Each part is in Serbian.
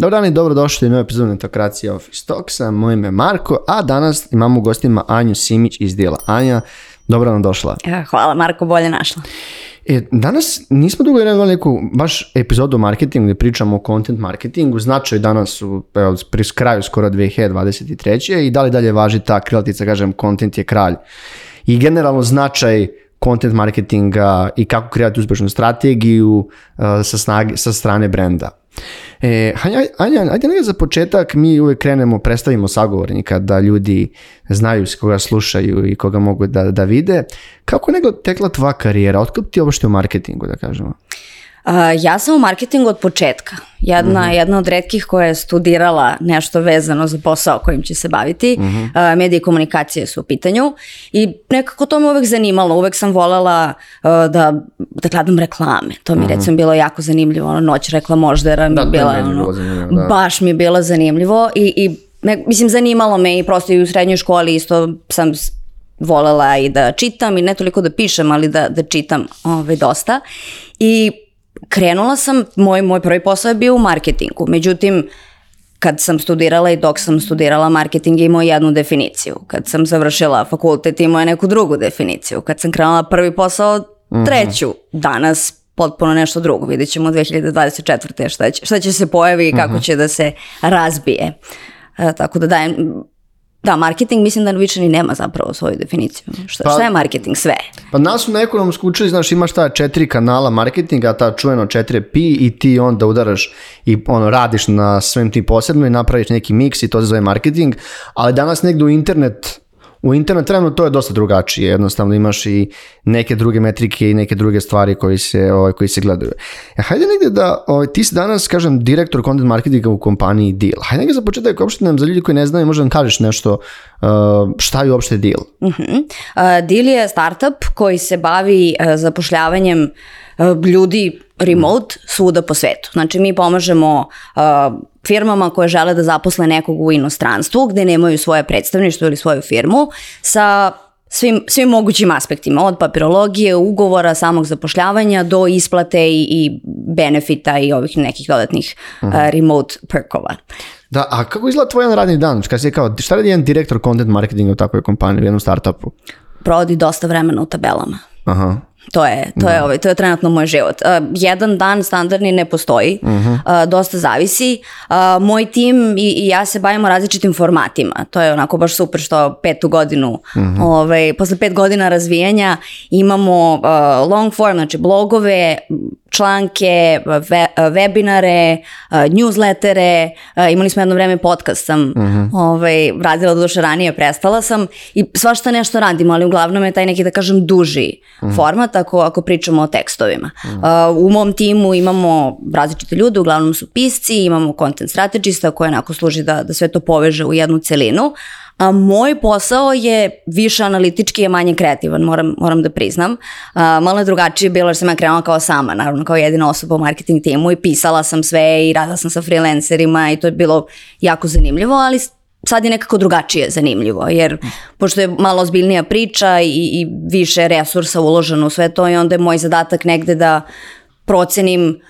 Dobar dan i dobrodošli u novu epizodu Netokracije Office Talksa. Moje ime je Marko, a danas imamo u gostima Anju Simić iz dijela. Anja, dobro nam došla. E, Hvala Marko, bolje našla. E, danas nismo dugo imali neku baš epizodu o marketingu gdje pričamo o content marketingu, značaj danas u evo, pri kraju skoro 2023. i da li dalje važi ta krilatica, kažem, content je kralj. I generalno značaj content marketinga i kako kreirati uspješnu strategiju uh, sa, snage, sa strane brenda. E, Anja, ajde negdje za početak mi uvijek krenemo, predstavimo sagovornika da ljudi znaju s koga slušaju i koga mogu da, da vide. Kako je nego tekla tvoja karijera? Otkud ti uopšte u marketingu, da kažemo? Uh, ja sam u marketingu od početka. Jedna, jedna od redkih koja je studirala nešto vezano za posao kojim će se baviti. Uh, medije i komunikacije su u pitanju. I nekako to me uvek zanimalo. Uvek sam voljela uh, da, da gledam reklame. To mi recimo bilo jako zanimljivo. Ono, noć reklamoždera mi Da, je bila, meni ono, da. baš mi je bilo zanimljivo i, i ne, mislim zanimalo me i prosto i u srednjoj školi isto sam volela i da čitam i ne toliko da pišem, ali da, da čitam ovaj, dosta. I krenula sam, moj, moj prvi posao je bio u marketingu. Međutim, kad sam studirala i dok sam studirala marketing imao jednu definiciju. Kad sam završila fakultet imao je neku drugu definiciju. Kad sam krenula prvi posao, treću. Danas potpuno nešto drugo. Vidjet ćemo 2024. šta će, šta će se pojavi i kako će da se razbije. E, tako da dajem, da, marketing mislim da više ni nema zapravo svoju definiciju. Šta, Pa- šta je marketing? Sve. Pa nas na ekonomsku učili, znaš, imaš ta četiri kanala marketinga, ta čuveno 4P i ti onda udaraš i ono, radiš na svem tim posebno i napraviš neki miks i to se zove marketing, ali danas negdje u internet u internet trenutno to je dosta drugačije, jednostavno imaš i neke druge metrike i neke druge stvari koji se, ovaj, koji se gledaju. E, hajde negdje da, ovaj, ti si danas, kažem, direktor content marketinga u kompaniji Deal. Hajde negdje za početak, uopšte nam za ljudi koji ne znaju, možda nam kažeš nešto, uh, šta je uopšte Deal? Mhm. Uh, Deal je startup koji se bavi uh, zapošljavanjem uh, ljudi remote svuda po svetu. Znači mi pomažemo uh, firmama koje žele da zaposle nekog u inostranstvu gde nemaju svoje predstavništvo ili svoju firmu sa svim, svim mogućim aspektima, od papirologije, ugovora, samog zapošljavanja do isplate i, i benefita i ovih nekih dodatnih uh, remote perkova. Da, a kako izgleda tvoj jedan radni dan? Kad si kao, šta radi jedan direktor content marketinga u takvoj kompaniji, u jednom startupu? Provodi dosta vremena u tabelama. Aha. To je, to je, ovaj, to je trenutno moj život. Uh, jedan dan standardni ne postoji, uh, dosta zavisi. Uh, moj tim i, i ja se bavimo različitim formatima. To je onako baš super što petu godinu, ovaj, posle pet godina razvijanja imamo uh, long form, znači blogove, članke, ve, webinare, uh, newslettere, uh, imali smo jedno vreme podcast sam ovaj, radila duše ranije, prestala sam i svašta nešto radimo, ali uglavnom je taj neki da kažem duži format ako, ako pričamo o tekstovima. Uh, u mom timu imamo različite ljude, uglavnom su pisci, imamo content strategista koji onako služi da, da sve to poveže u jednu celinu, a moj posao je više analitički, a manje kreativan, moram, moram da priznam. A, malo je drugačije bilo jer sam ja krenula kao sama, naravno kao jedina osoba u marketing timu i pisala sam sve i radila sam sa freelancerima i to je bilo jako zanimljivo, ali sad je nekako drugačije zanimljivo, jer pošto je malo ozbiljnija priča i, i više resursa uloženo u sve to i onda je moj zadatak negde da procenim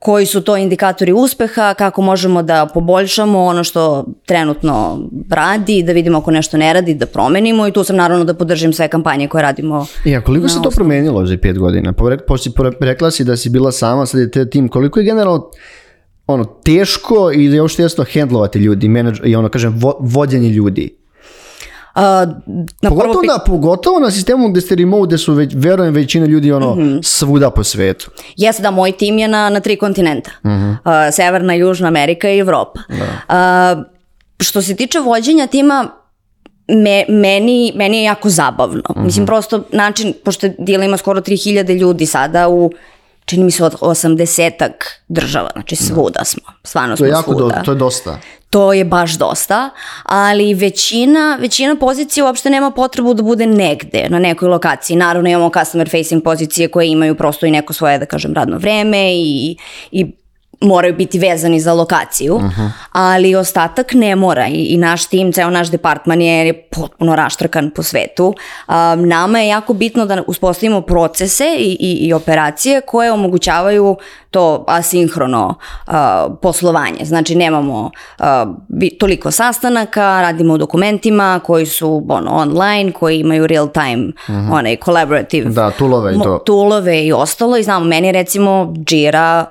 koji su to indikatori uspeha, kako možemo da poboljšamo ono što trenutno radi, da vidimo ako nešto ne radi, da promenimo i tu sam naravno da podržim sve kampanje koje radimo. I a koliko se to promenilo za pet godina? Pa rek- posi- po- rekla si da si bila sama, sad je te tim. Koliko je generalno ono, teško ili je uopšte jasno hendlovati ljudi, menadž, i ono, kažem, vo, vođenje ljudi? Uh, na prvo Pogotovo na, pogotovo na sistemu gde ste remote, gde su, već, verujem, većina ljudi ono, svuda po svetu. Jeste da moj tim je na, na tri kontinenta. Uh, Severna, Južna Amerika i Evropa. Uh, što se tiče vođenja tima, me, meni, meni je jako zabavno. Mislim, prosto način, pošto Dila ima skoro 3000 ljudi sada u čini mi se od 80 država, znači svuda smo, stvarno To smo je jako, do, svuda. to je dosta. To je baš dosta, ali većina, većina pozicija uopšte nema potrebu da bude negde, na nekoj lokaciji. Naravno imamo customer facing pozicije koje imaju prosto i neko svoje, da kažem, radno vreme i, i moraju biti vezani za lokaciju, ali ostatak ne mora i, i naš tim, ceo naš departman je potpuno raštrkan po svetu. Um, nama je jako bitno da uspostavimo procese i, i, i operacije koje omogućavaju to asinhrono uh, poslovanje. Znači nemamo uh, toliko sastanaka, radimo u dokumentima koji su ono, online, koji imaju real time, onaj collaborative Da, tulove i to. tulove i ostalo i znamo, meni je recimo Jira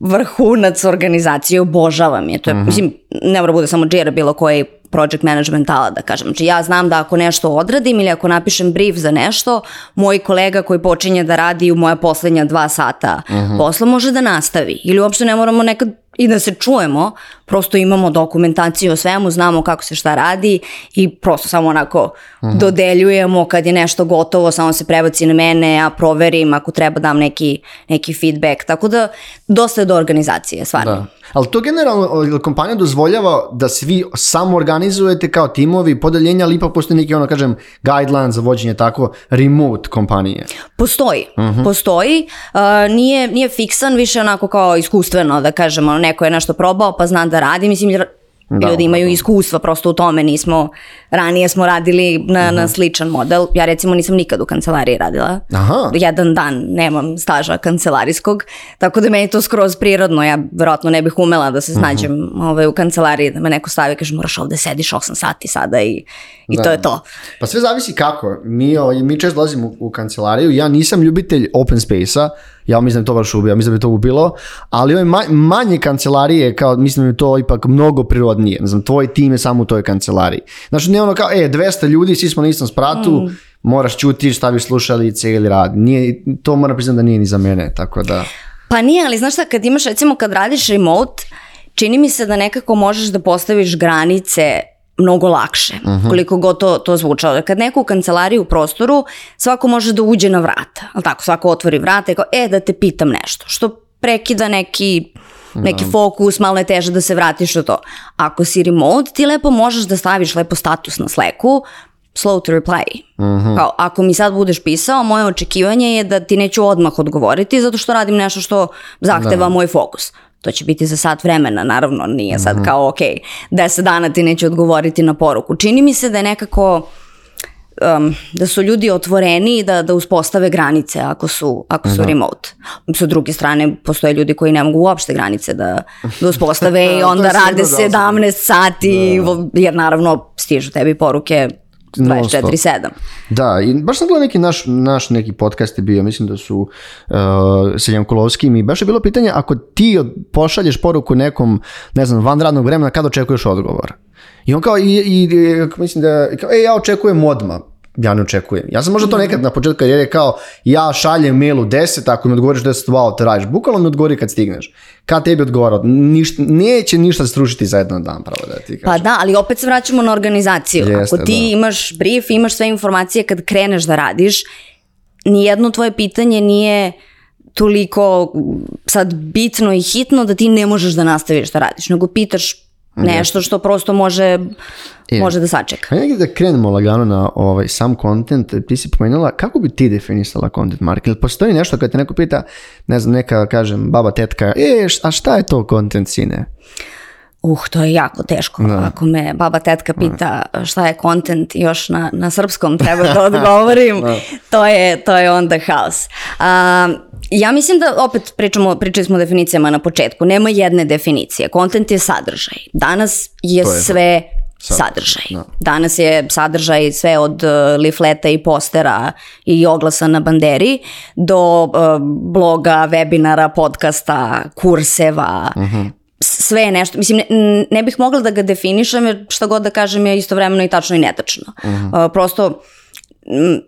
vrhunac organizacije, obožavam je. To je, mislim, ne mora bude samo Jira, bilo koji project management ala, da kažem. Znači ja znam da ako nešto odradim ili ako napišem brief za nešto, moj kolega koji počinje da radi u moja poslednja dva sata posla može da nastavi. Ili uopšte ne moramo nekad i da se čujemo, prosto imamo dokumentaciju o svemu, znamo kako se šta radi i prosto samo onako dodeljujemo kad je nešto gotovo, samo se prebaci na mene, ja proverim ako treba dam neki, neki feedback, tako da dosta je do organizacije, stvarno. Da. Ali to generalno kompanija dozvoljava da svi samo organizujete kao timovi, podeljenja, ali ipak postoji neki, ono kažem, guideline za vođenje tako remote kompanije. Postoji, Mhm. postoji, uh, nije, nije fiksan, više onako kao iskustveno, da kažemo, neko je nešto probao pa zna da radi, mislim, Da, ljudi imaju da. iskustva prosto u tome, nismo, ranije smo radili na, Mhm. na sličan model, ja recimo nisam nikad u kancelariji radila, Aha. jedan dan nemam staža kancelarijskog, tako da meni to skroz prirodno, ja verovatno ne bih umela da se Mhm. snađem ovaj, u kancelariji, da me neko stavi i kaže moraš ovde sediš 8 sati sada i, i Da. to je to. Pa sve zavisi kako. Mi, ovaj, mi često dolazimo u, u kancelariju, ja nisam ljubitelj open space-a, ja mislim da to baš ubio, ja mislim da bi to ubilo, ali ove ma- manje kancelarije, kao, mislim da je to ipak mnogo prirodnije. Ne znam, tvoj tim je samo u toj kancelariji. Znači, ne ono kao, e, 200 ljudi, svi smo na istom spratu, moraš čutiš, staviš slušalice ili radi. Nije, to moram priznati da nije ni za mene, tako da... Pa nije, ali znaš šta, kad imaš, recimo kad radiš remote, čini mi se da nekako možeš da postaviš granice mnogo lakše, koliko god to, to zvučalo. Kad neko u kancelariji u prostoru, svako može da uđe na vrata, ali tako, svako otvori vrata i kao, e, da te pitam nešto, što prekida neki neki fokus, malo je teže da se vratiš u to. Ako si remote, ti lepo možeš da staviš lepo status na Slacku, slow to reply. Kao, ako mi sad budeš pisao, moje očekivanje je da ti neću odmah odgovoriti zato što radim nešto što zahteva moj fokus. To će biti za sat vremena, naravno, nije sad kao, ok, deset dana ti neću odgovoriti na poruku. Čini mi se da je nekako, um, da su ljudi otvoreni da, da uspostave granice ako su, ako su remote. Sa druge strane, postoje ljudi koji ne mogu uopšte granice da, da uspostave i onda rade dosadno. 17 sati, jer naravno stižu tebi poruke. 24-7. Da, i baš sam gledao neki naš, naš neki podcast je bio, mislim da su uh, sa Jankulovskim i baš je bilo pitanje ako ti pošalješ poruku nekom, ne znam, van radnog vremena, kada očekuješ odgovor? I on kao, i, i, mislim da, kao, e, ja očekujem odmah. Ja ne očekujem. Ja sam možda to nekad na početku karijere kao, ja šaljem mail u 10, ako mi odgovoriš 10, wow, te radiš. Bukvalno mi odgovori kad stigneš. Kad tebi odgovara, ništa, neće ništa srušiti za jedan dan, pravo da ti Pa kažem. da, ali opet se vraćamo na organizaciju. Jeste, Ako ti da. imaš brief, imaš sve informacije kad kreneš da radiš, nijedno tvoje pitanje nije toliko sad bitno i hitno da ti ne možeš da nastaviš da radiš, nego pitaš nešto što prosto može, Je. može da sačeka. Hajde negdje da krenemo lagano na ovaj, sam content. Ti si pomenula, kako bi ti definisala content marketing? Postoji nešto kad te neko pita, ne znam, neka, kažem, baba, tetka, e, a šta je to content sine? Uh, to je jako teško. Ako me baba tetka pita šta je content još na, na srpskom treba da odgovorim, to, je, to je onda haos. A, ja mislim da opet pričamo, pričali smo o definicijama na početku. Nema jedne definicije. Content je sadržaj. Danas je, je sve sadržaj. Danas je sadržaj sve od uh, lifleta i postera i oglasa na banderi do uh, bloga, webinara, podcasta, kurseva, S- sve je nešto, mislim, ne, ne bih mogla da ga definišem jer šta god da kažem je istovremeno i tačno i netačno. Uh, prosto, m,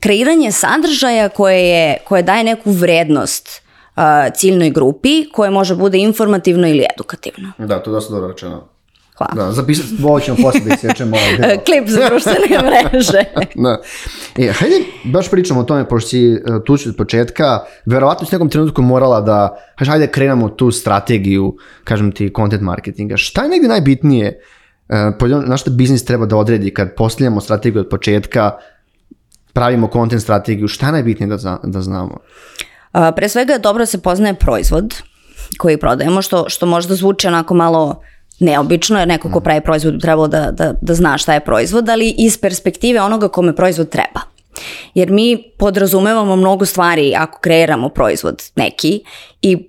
kreiranje sadržaja koje, je, koje daje neku vrednost uh, ciljnoj grupi, koje može bude informativno ili edukativno. Da, to je dosta dobro rečeno. Hvala. Da, zapisati, ovo ćemo da isječemo ovaj deo. Klip za društvene mreže. Da. E, hajde, baš pričamo o tome, pošto si uh, tu si od početka, verovatno si nekom trenutku morala da, hajde, hajde krenemo tu strategiju, kažem ti, content marketinga. Šta je negdje najbitnije, uh, na što biznis treba da odredi kad postavljamo strategiju od početka, pravimo content strategiju, šta je najbitnije da, zna- da znamo? A, pre svega je dobro da se poznaje proizvod. koji prodajemo, što, što možda zvuči onako malo neobično, jer neko ko pravi proizvod trebalo da, da, da zna šta je proizvod, ali iz perspektive onoga kome proizvod treba. Jer mi podrazumevamo mnogo stvari ako kreiramo proizvod neki i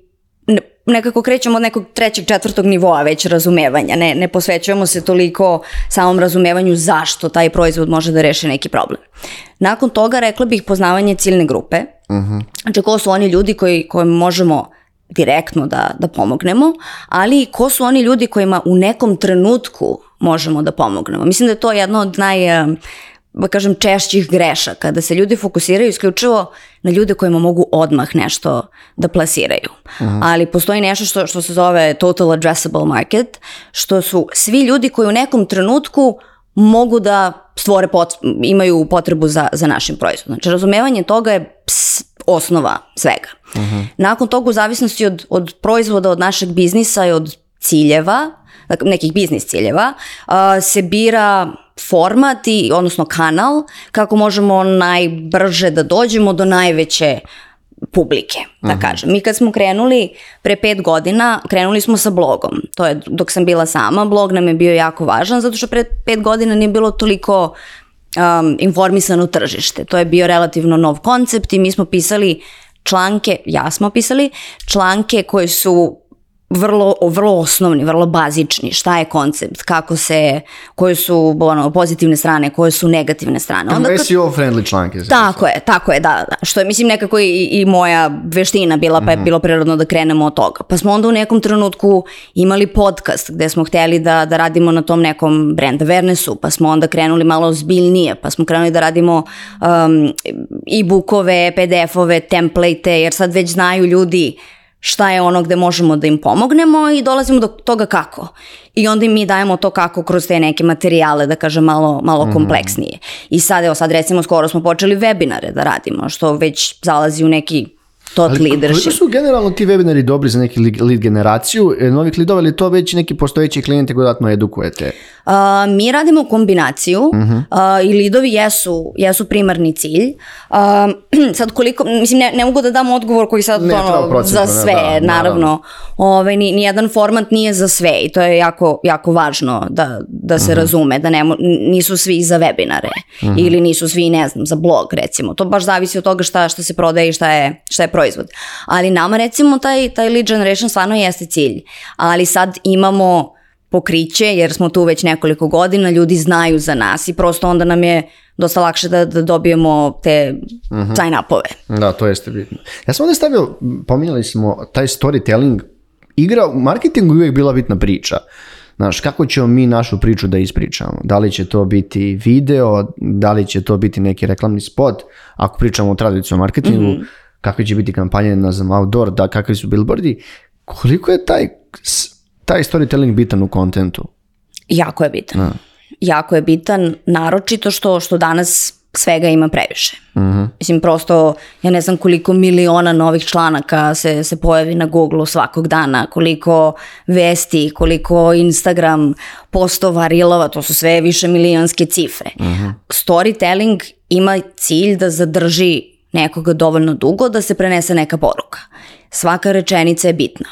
nekako krećemo od nekog trećeg, četvrtog nivoa već razumevanja. Ne, ne posvećujemo se toliko samom razumevanju zašto taj proizvod može da reši neki problem. Nakon toga rekla bih poznavanje ciljne grupe. Znači ko su oni ljudi koji, kojim možemo direktno da, da pomognemo, ali i ko su oni ljudi kojima u nekom trenutku možemo da pomognemo. Mislim da je to jedno od naj, eh, da kažem, češćih grešaka, da se ljudi fokusiraju isključivo na ljude kojima mogu odmah nešto da plasiraju. Ali postoji nešto što, što se zove total addressable market, što su svi ljudi koji u nekom trenutku mogu da stvore pot, imaju potrebu za, za našim proizvodom. Znači, razumevanje toga je ps, osnova svega. Nakon toga, u zavisnosti od, od proizvoda, od našeg biznisa i od ciljeva, dakle, nekih biznis ciljeva, se bira format i, odnosno kanal kako možemo najbrže da dođemo do najveće publike, da kažem. Mi kad smo krenuli pre pet godina, krenuli smo sa blogom. To je dok sam bila sama, blog nam je bio jako važan zato što pre pet godina nije bilo toliko um, informisano tržište. To je bio relativno nov koncept i mi smo pisali članke, ja smo pisali, članke koji su vrlo, vrlo osnovni, vrlo bazični, šta je koncept, kako se, koje su ono, pozitivne strane, koje su negativne strane. Onda kad- SEO friendly članke. tako je, tako je, da, da. Što je, mislim, nekako i, i moja veština bila, pa je bilo prirodno da krenemo od toga. Pa smo onda u nekom trenutku imali podcast gde smo hteli da, da radimo na tom nekom brand awarenessu, pa smo onda krenuli malo zbiljnije, pa smo krenuli da radimo um, e-bookove, PDF-ove, template, jer sad već znaju ljudi šta je ono gde možemo da im pomognemo i dolazimo do toga kako. I onda im mi dajemo to kako kroz te neke materijale, da kažem, malo, malo kompleksnije. I sad, evo sad recimo, skoro smo počeli webinare da radimo, što već zalazi u neki tot Ali koliko leadership. su generalno ti webinari dobri za neki lead- generaciju, e, novih lidova ili to već neki postojeći klijente koji dodatno edukujete? A, mi radimo kombinaciju a, i lidovi jesu, jesu primarni cilj. A, sad koliko, mislim ne, ne mogu da dam odgovor koji sad Ne, ono, za ne, sve, da, naravno. naravno. Ovaj, ni, nijedan format nije za sve i to je jako, jako važno da, da se razume, da ne, nisu svi za webinare ili nisu svi, ne znam, za blog recimo. To baš zavisi od toga šta, šta se prodaje i šta je, šta je proizvod. Ali nama recimo taj, taj lead generation stvarno jeste cilj. Ali sad imamo pokriće, jer smo tu već nekoliko godina, ljudi znaju za nas i prosto onda nam je dosta lakše da, da dobijemo te sign-upove. Da, to jeste bitno. Ja sam ovdje stavio, pominjali smo taj storytelling, igra u marketingu je uvijek bila bitna priča. Znaš, kako ćemo mi našu priču da ispričamo? Da li će to biti video, da li će to biti neki reklamni spot, ako pričamo o tradicionalnom marketingu, kakve će biti kampanje, ne znam, outdoor, da, kakvi su billboardi, koliko je taj, taj storytelling bitan u kontentu? Jako je bitan. Jako je bitan, naročito što, što danas svega ima previše. Mislim, prosto, ja ne znam koliko miliona novih članaka se, se pojavi na Google svakog dana, koliko vesti, koliko Instagram postova, rilova, to su sve više milijonske cifre. Storytelling ima cilj da zadrži nekoga dovoljno dugo da se prenese neka poruka. Svaka rečenica je bitna,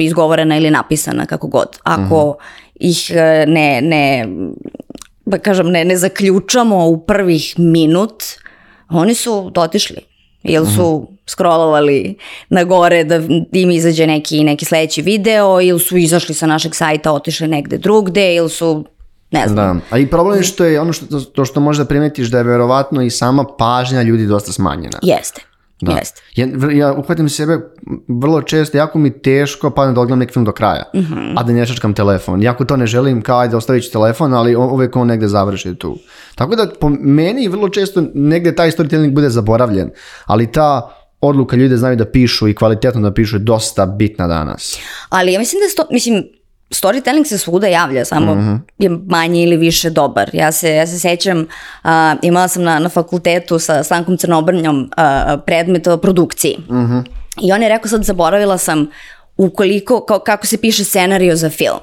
izgovorena ili napisana, kako god. Ako ih e, ne, ne, da kažem, ne, ne zaključamo u prvih minut, oni su dotišli. Ili su scrollovali na gore da im izađe neki, neki sledeći video, ili su izašli sa našeg sajta, otišli negde drugde, ili su, ne znam, Da, a i problem je što je ono što, to što možda primetiš da je verovatno i sama pažnja ljudi dosta smanjena. jeste. Da. Jeste. Ja, ja uhvatim sebe vrlo često, jako mi teško padne da odgledam neki film do kraja, a da ne čačkam telefon. Jako to ne želim, kao ajde ostavit ću telefon, ali uvijek on negde završi tu. Tako da po meni vrlo često negde taj storytelling bude zaboravljen, ali ta odluka ljudi da znaju da pišu i kvalitetno da pišu je dosta bitna danas. Ali ja mislim da sto, mislim, storytelling se svuda javlja, samo je manje ili više dobar. Ja se, ja se sećam, a, imala sam na, na fakultetu sa Stankom Crnobrnjom a, predmet o produkciji. I on je rekao, sad zaboravila sam ukoliko, kao, kako se piše scenario za film.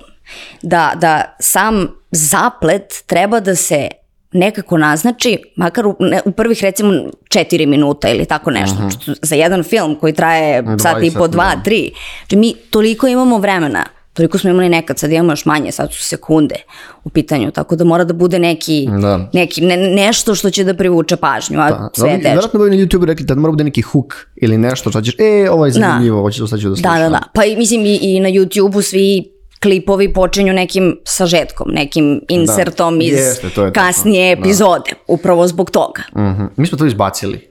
Da, da sam zaplet treba da se nekako naznači, makar u, ne, u prvih recimo četiri minuta ili tako nešto, što za jedan film koji traje sat i po, dva, da. tri, znači mi toliko imamo vremena, toliko smo imali nekad, sad imamo još manje, sad su sekunde u pitanju, tako da mora da bude neki, Da. neki ne, nešto što će da privuče pažnju, a Da, sve je teže. Vjerojatno bi na YouTube rekli da mora bude neki hook ili nešto što ćeš, e, ovo je zanimljivo, ovo ću sad ću da slušam. Da, da, da. Pa i, mislim i, i na YouTube-u svi klipovi počinju nekim sažetkom, nekim insertom iz Jeste, to je tako. kasnije Da. epizode, upravo zbog toga. Mhm. Mi smo to izbacili.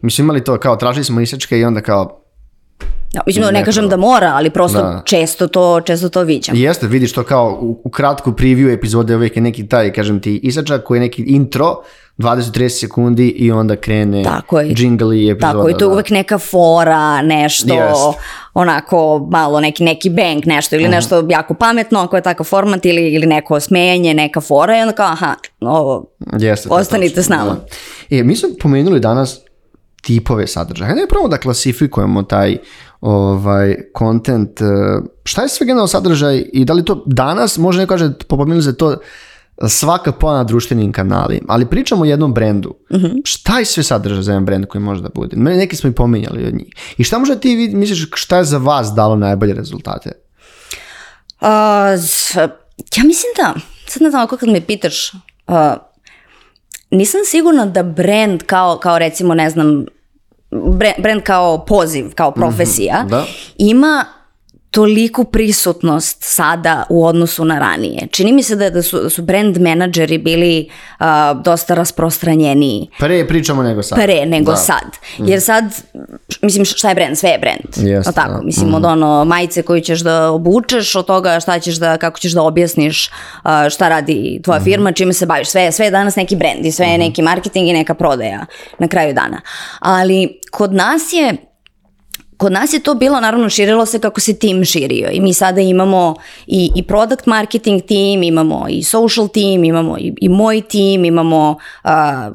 Mi smo imali to, kao tražili smo isečke i onda kao, Ja, mislim, ne, kažem da mora, ali prosto Da. često to, često to viđam. jeste, vidiš to kao u, u kratku preview epizode uvijek je neki taj, kažem ti, isečak koji je neki intro, 20-30 sekundi i onda krene Tako je. jingle i epizoda. Tako, i to je da. uvek neka fora, nešto, Jest. onako malo neki, neki bang, nešto, Mhm. ili nešto jako pametno, ako je takav format, ili, ili neko smenje, neka fora, i onda kao, aha, ovo, Jeste, je Ostanite s nama. Da. E, mi smo pomenuli danas tipove sadržaja. Hajde prvo da klasifikujemo taj ovaj content. eh, Šta je sve generalno sadržaj i da li to danas, može neko kaže, popomenuli se to svaka pojava na društvenim kanalima, ali pričamo o jednom brendu. Šta je sve sadržaj za jedan brend koji može da bude? Neki smo i pominjali od njih. I šta možda ti vid- misliš šta je za vas dalo najbolje rezultate? A, z- ja mislim da, sad ne znam ako kad me pitaš, a, nisam sigurna da brand kao, kao recimo, ne znam, brand kao poziv, kao profesija, da. ima toliku prisutnost sada u odnosu na ranije. Čini mi se da, da, su, da su brand menadžeri bili a, dosta rasprostranjeniji Pre pričamo nego sad. pre nego Da. sad. Jer sad, mislim, šta je brand? Sve je brand. Jeste, Jel tako? da. Mislim, od ono majice koju ćeš da obučeš, od toga šta ćeš da, kako ćeš da objasniš a, šta radi tvoja firma, čime se baviš. Sve, sve je danas neki brand i sve je neki marketing i neka prodaja na kraju dana. Ali kod nas je Kod nas je to bilo, naravno, širilo se kako se tim širio i mi sada imamo i, i product marketing team, imamo i social team, imamo i, i moj tim, imamo uh,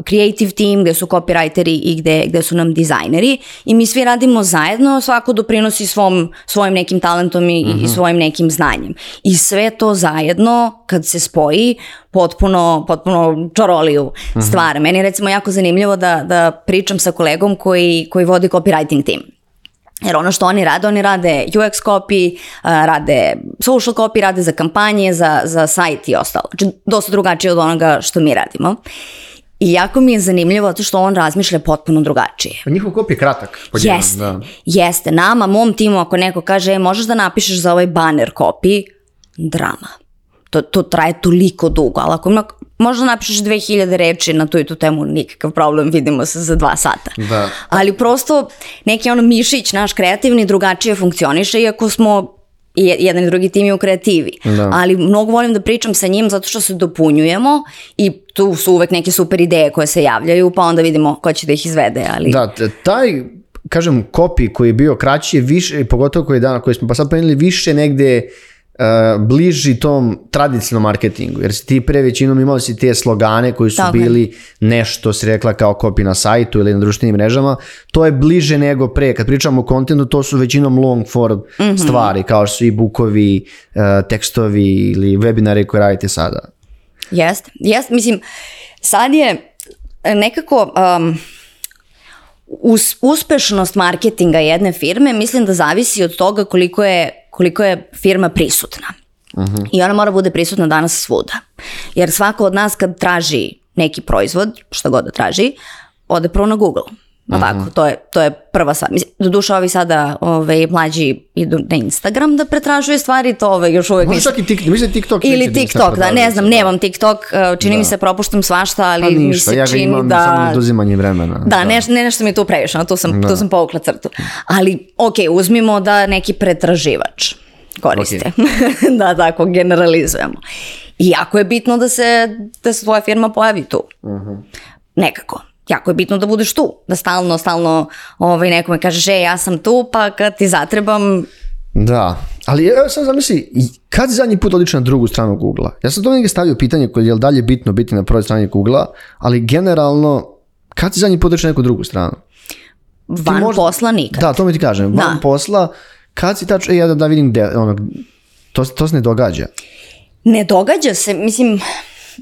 creative team gde su copywriteri i gde, gde su nam dizajneri i mi svi radimo zajedno, svako doprinosi svom, svojim nekim talentom i, i svojim nekim znanjem. I sve to zajedno, kad se spoji, potpuno, potpuno čaroliju stvar. Meni je recimo jako zanimljivo da, da pričam sa kolegom koji, koji vodi copywriting team. Jer ono što oni rade, oni rade UX copy, a, rade social copy, rade za kampanje, za, za sajt i ostalo. Znači, dosta drugačije od onoga što mi radimo. I jako mi je zanimljivo zato što on razmišlja potpuno drugačije. Pa njihov kop je kratak. po jednom, Jeste, da. jeste. Nama, mom timu, ako neko kaže, e, možeš da napišeš za ovaj banner copy, drama. To, to traje toliko dugo, ali ako ima, možda napišeš 2000 reči na tu i tu temu, nikakav problem, vidimo se za dva sata. Da. Ali prosto neki ono mišić naš kreativni drugačije funkcioniše, iako smo i jedan i drugi tim je u kreativi. Da. Ali mnogo volim da pričam sa njim zato što se dopunjujemo i tu su uvek neke super ideje koje se javljaju, pa onda vidimo ko će da ih izvede. Ali... Da, taj, kažem, kopi koji je bio kraći je više, pogotovo koji je dana, koji smo pa sad pomenuli, više negde uh, bliži tom tradicionalnom marketingu, jer si ti pre većinom imali si te slogane koji su Tako je. bili nešto, si rekla kao kopi na sajtu ili na društvenim mrežama, to je bliže nego pre. Kad pričamo o kontentu, to su većinom long form Mhm. stvari, kao što su i bukovi, uh, tekstovi ili webinari koje radite sada. Jeste, jeste, mislim, sad je nekako um, us, uspešnost marketinga jedne firme mislim da zavisi od toga koliko je, koliko je firma prisutna. I ona mora bude prisutna danas svuda. Jer svako od nas kad traži neki proizvod, što god da traži, ode prvo na Google. No tako, to je, to je prva stvar. Doduše ovi sada ove, mlađi idu na Instagram da pretražuju stvari, to ove, još uvek nisam čak i TikTok, mislim TikTok. ili da TikTok, da, ne znam, nemam TikTok, uh, čini mi se propuštam svašta, ali Pa mi ništa, se ja čini imam da... samo oduzimanje vremena. Da, ne, ne nešto mi je tu previše, tu, sam, tu sam povukla crtu. Ali, ok, uzmimo da neki pretraživač koriste. da, tako, generalizujemo. I jako je bitno da se, da se tvoja firma pojavi tu. Nekako. Jako je bitno da budeš tu, da stalno, stalno ovaj, nekome kažeš, e, ja sam tu, pa kad ti zatrebam, Da, ali evo sad zamisli, kad si zadnji put odišao na drugu stranu Google-a? Ja sam to negdje stavio pitanje koje je li dalje bitno biti na prvoj strani Google-a, ali generalno, kad si zadnji put odišao na neku drugu stranu? van možda- posla nikad. Da, to mi ti kažem, van Da. posla, kad si tačno, e, ja da, da vidim gde, ono, to, to se ne događa. Ne događa se, mislim,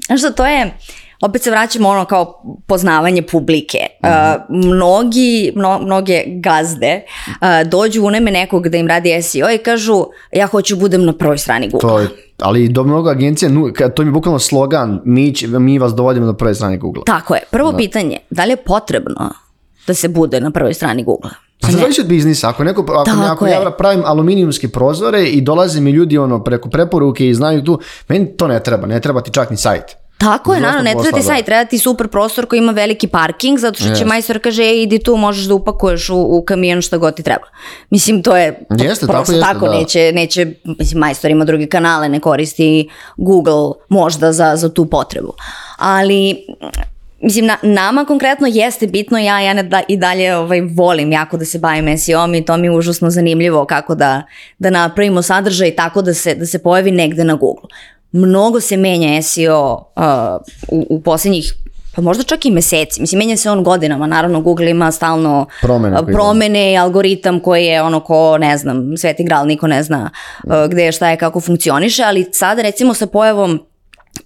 znaš šta, to je, opet se vraćamo ono kao poznavanje publike. Uh, mnogi, mno, mnoge gazde uh, dođu u neme nekog da im radi SEO i kažu ja hoću budem na prvoj strani Google. To je, ali do mnogo agencija, to mi je bukvalno slogan, mi, će, mi vas dovodimo na prve strane Google. Tako je. Prvo pitanje, da li je potrebno da se bude na prvoj strani Google? Pa sad zavisi od biznisa. Ako neko, ako, Tako ako ja pravim aluminijumske prozore i dolaze mi ljudi ono preko preporuke i znaju tu, meni to ne treba, ne treba ti čak ni sajt. Tako je, naravno, ne treba ti da. sajt, treba ti super prostor koji ima veliki parking, zato što će Jeste. majstor kaže, e, idi tu, možeš da upakuješ u, u kamion šta god ti treba. Mislim, to je Jeste, tako prosto jeste, tako, da. neće, neće, mislim, majstor ima druge kanale, ne koristi Google možda za, za tu potrebu. Ali, Mislim, na, nama konkretno jeste bitno, ja, ja ne da, i dalje ovaj, volim jako da se bavim SEO-om i to mi je užasno zanimljivo kako da, da napravimo sadržaj tako da se, da se pojavi negde na Google. Mnogo se menja SEO uh, u, u posljednjih pa možda čak i meseci. Mislim, menja se on godinama. Naravno, Google ima stalno Promene uh, promene i algoritam koji je ono ko, ne znam, sveti gral, niko ne zna uh, gde je, šta je, kako funkcioniše, ali sada recimo sa pojavom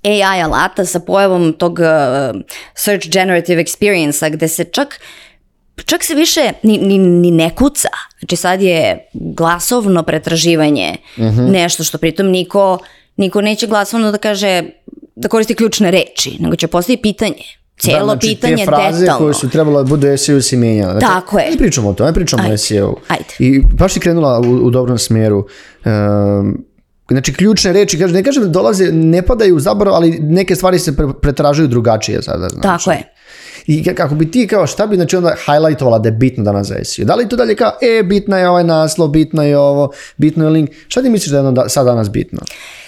AI alata sa pojavom tog uh, search generative experience-a gde se čak čak se više ni, ni, ni ne kuca. Znači sad je glasovno pretraživanje nešto što pritom niko, niko neće glasovno da kaže da koristi ključne reči, nego će postaviti pitanje. Cijelo da, znači, pitanje te fraze detaljno. koje su trebalo da budu SEO si menjale. Znači, Tako je. Ne pričamo o to, ne pričamo Ajde, o SEO. ajde. I baš si krenula u, u dobrom smjeru. Um, znači, ključne reči, kažem, ne kažem da dolaze, ne padaju u zaborav, ali neke stvari se pre, pretražuju drugačije sada. Znači. Tako je. I ka- kako bi ti kao šta bi znači onda highlightovala da je bitno danas za SEO? Da li to dalje kao, e, bitna je ovaj naslov, bitno je ovo, bitno je link. Šta ti misliš da je ono da, sad danas bitno? Uh,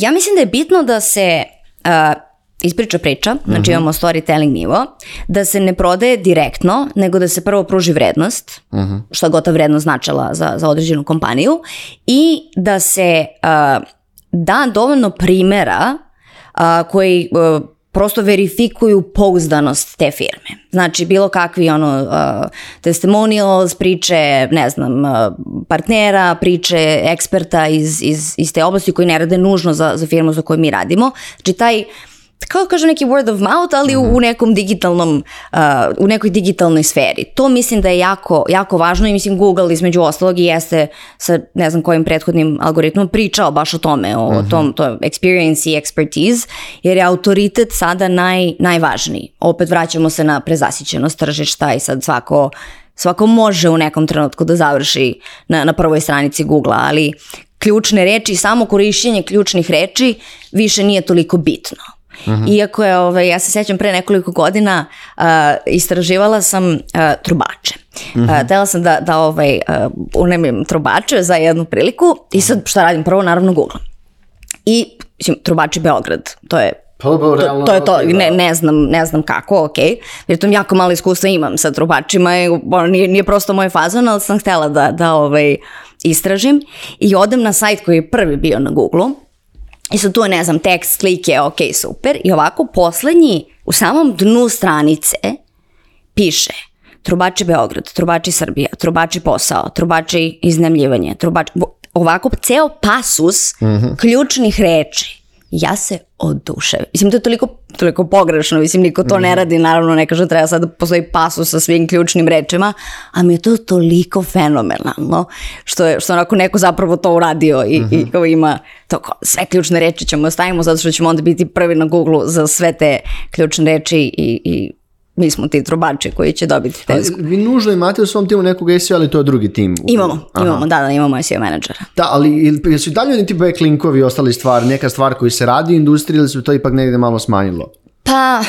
ja mislim da je bitno da se uh, ispriča priča, znači imamo storytelling nivo, da se ne prodaje direktno, nego da se prvo pruži vrednost, šta god ta vrednost značila za, za određenu kompaniju, i da se uh, da dovoljno primera uh, koji uh, prosto verifikuju pouzdanost te firme. Znači bilo kakvi ono uh, testimonials, priče, ne znam, uh, partnera, priče eksperta iz, iz, iz te oblasti koji ne rade nužno za, za firmu za koju mi radimo. Znači taj kao da kažem neki word of mouth, ali u, u nekom digitalnom, uh, u nekoj digitalnoj sferi. To mislim da je jako, jako važno i mislim Google između ostalog i jeste sa ne znam kojim prethodnim algoritmom pričao baš o tome, o tom to experience i expertise, jer je autoritet sada naj, najvažniji. Opet vraćamo se na prezasićenost tržišta i sad svako svako može u nekom trenutku da završi na, na prvoj stranici Google, ali ključne reči, samo korišćenje ključnih reči više nije toliko bitno. Iako je, ovaj, ja se sjećam pre nekoliko godina uh, istraživala sam uh, trubače. Uh, tela sam da, da ovaj, uh, unemim trubače za jednu priliku i sad šta radim? Prvo naravno Google. I, mislim, trubači Beograd, to je Pa, pa, to, to je to, ne, ne, znam, ne znam kako, ok. Jer tom jako malo iskustva imam sa trubačima i ono, nije, nije prosto moj fazon, ali sam htjela da, da ovaj, istražim. I odem na sajt koji je prvi bio na Google i sad tu je, ne znam, tekst, slike, ok, super. I ovako poslednji, u samom dnu stranice piše trubači Beograd, trubači Srbija, trubači posao, trubači iznajmljivanje, trubači... Ovako, ceo pasus ključnih reči. Ja se oduševim. Mislim, to je toliko, toliko pogrešno, mislim, niko to ne radi, naravno ne kaže treba sad da postoji pasus sa svim ključnim rečima, a mi je to toliko fenomenalno, što je, što onako neko zapravo to uradio i, i kao ima to kao, sve ključne reči ćemo stavimo zato što ćemo onda biti prvi na Google za sve te ključne reči i, i mi smo ti trubači koji će dobiti te Ali vi nužno imate u svom timu nekog SEO, ali to je drugi tim. Imamo, Aha. imamo, da, da, imamo SEO menadžera. Da, ali jesu i dalje oni ti backlinkovi ostali stvari, neka stvar koji se radi u industriji ili su to ipak negdje malo smanjilo? Pa,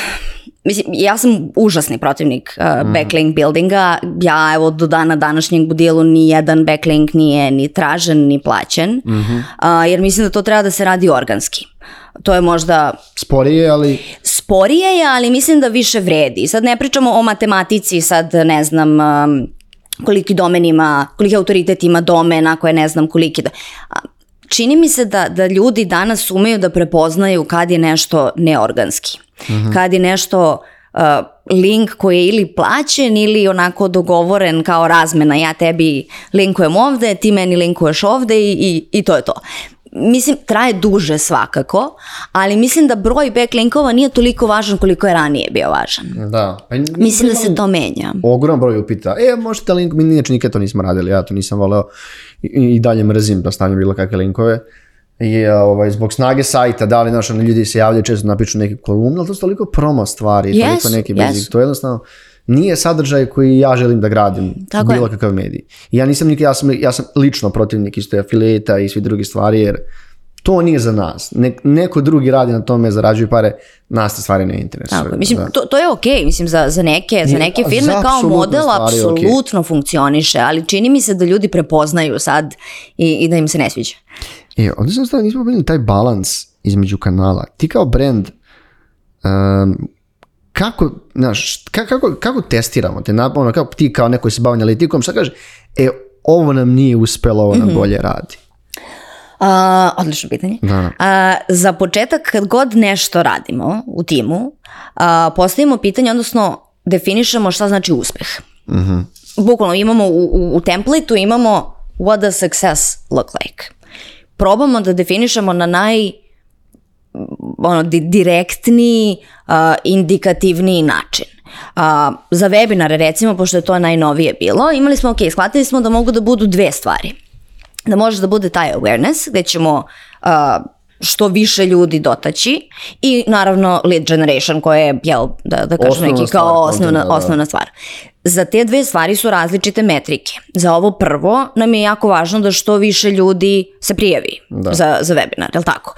mislim, ja sam užasni protivnik uh, backlink buildinga. Ja, evo, do dana današnjeg u dijelu ni jedan backlink nije ni tražen, ni plaćen. Uh, jer mislim da to treba da se radi organski. To je možda Sporije, ali sporije je, ali mislim da više vredi. Sad ne pričamo o matematici, sad ne znam um, koliki domen ima, koliki autoritet ima domen, ako je ne znam koliki... Do... A, Čini mi se da, da ljudi danas umeju da prepoznaju kad je nešto neorganski. Kad je nešto uh, link koji je ili plaćen ili onako dogovoren kao razmena. Ja tebi linkujem ovde, ti meni linkuješ ovde i, i, i to je to. Mislim, traje duže svakako, ali mislim da broj backlinkova nije toliko važan koliko je ranije bio važan. Da. Pa, Mislim da se to menja. Ogroman broj upita, e, možete link, mi inače nikad to nismo radili, ja to nisam voleo i, i dalje mrzim da stavljam bilo kakve linkove. I ovaj, zbog snage sajta, da li ono, ljudi se javljaju često napišu neke kolumne, ali to su toliko promo stvari, Jesu, toliko neki basic, jesu. to jednostavno nije sadržaj koji ja želim da gradim, Tako je. bilo kakav medij. Ja nisam nikad, ja sam, ja sam lično protivnik isto afiliata i svi drugi stvari, jer to nije za nas. Nek, neko drugi radi na tome, zarađuju pare, nas te stvari ne interesuju. Tako, je. mislim, da. to, to je okej, mislim, za, za, neke, za neke firme za kao model je apsolutno funkcioniše, ali čini mi se da ljudi prepoznaju sad i, i da im se ne sviđa. E, ovdje sam stavio, nismo bili taj balans između kanala. Ti kao brand, um, kako, znaš, ka- kako, kako testiramo te, ono, kako ti kao neko se bavi analitikom, šta kaže, e, ovo nam nije uspelo, ovo nam bolje radi. A, odlično pitanje. Da. A, za početak, kad god nešto radimo u timu, a, postavimo pitanje, odnosno definišemo šta znači uspeh. Bukvalno imamo u, u, u templateu imamo what does success look like. Probamo da definišemo na naj ono, di- direktniji, a, indikativniji način. A, za webinare recimo, pošto je to najnovije bilo, imali smo, ok, shvatili smo da mogu da budu dve stvari da može da bude taj awareness gde ćemo uh, što više ljudi dotaći i naravno lead generation koja je, jel, da, da kažem Osnovna neki stvar kao osnovna, contenta, da. osnovna stvar. Za te dve stvari su različite metrike. Za ovo prvo nam je jako važno da što više ljudi se prijavi Da. za, za webinar, jel tako?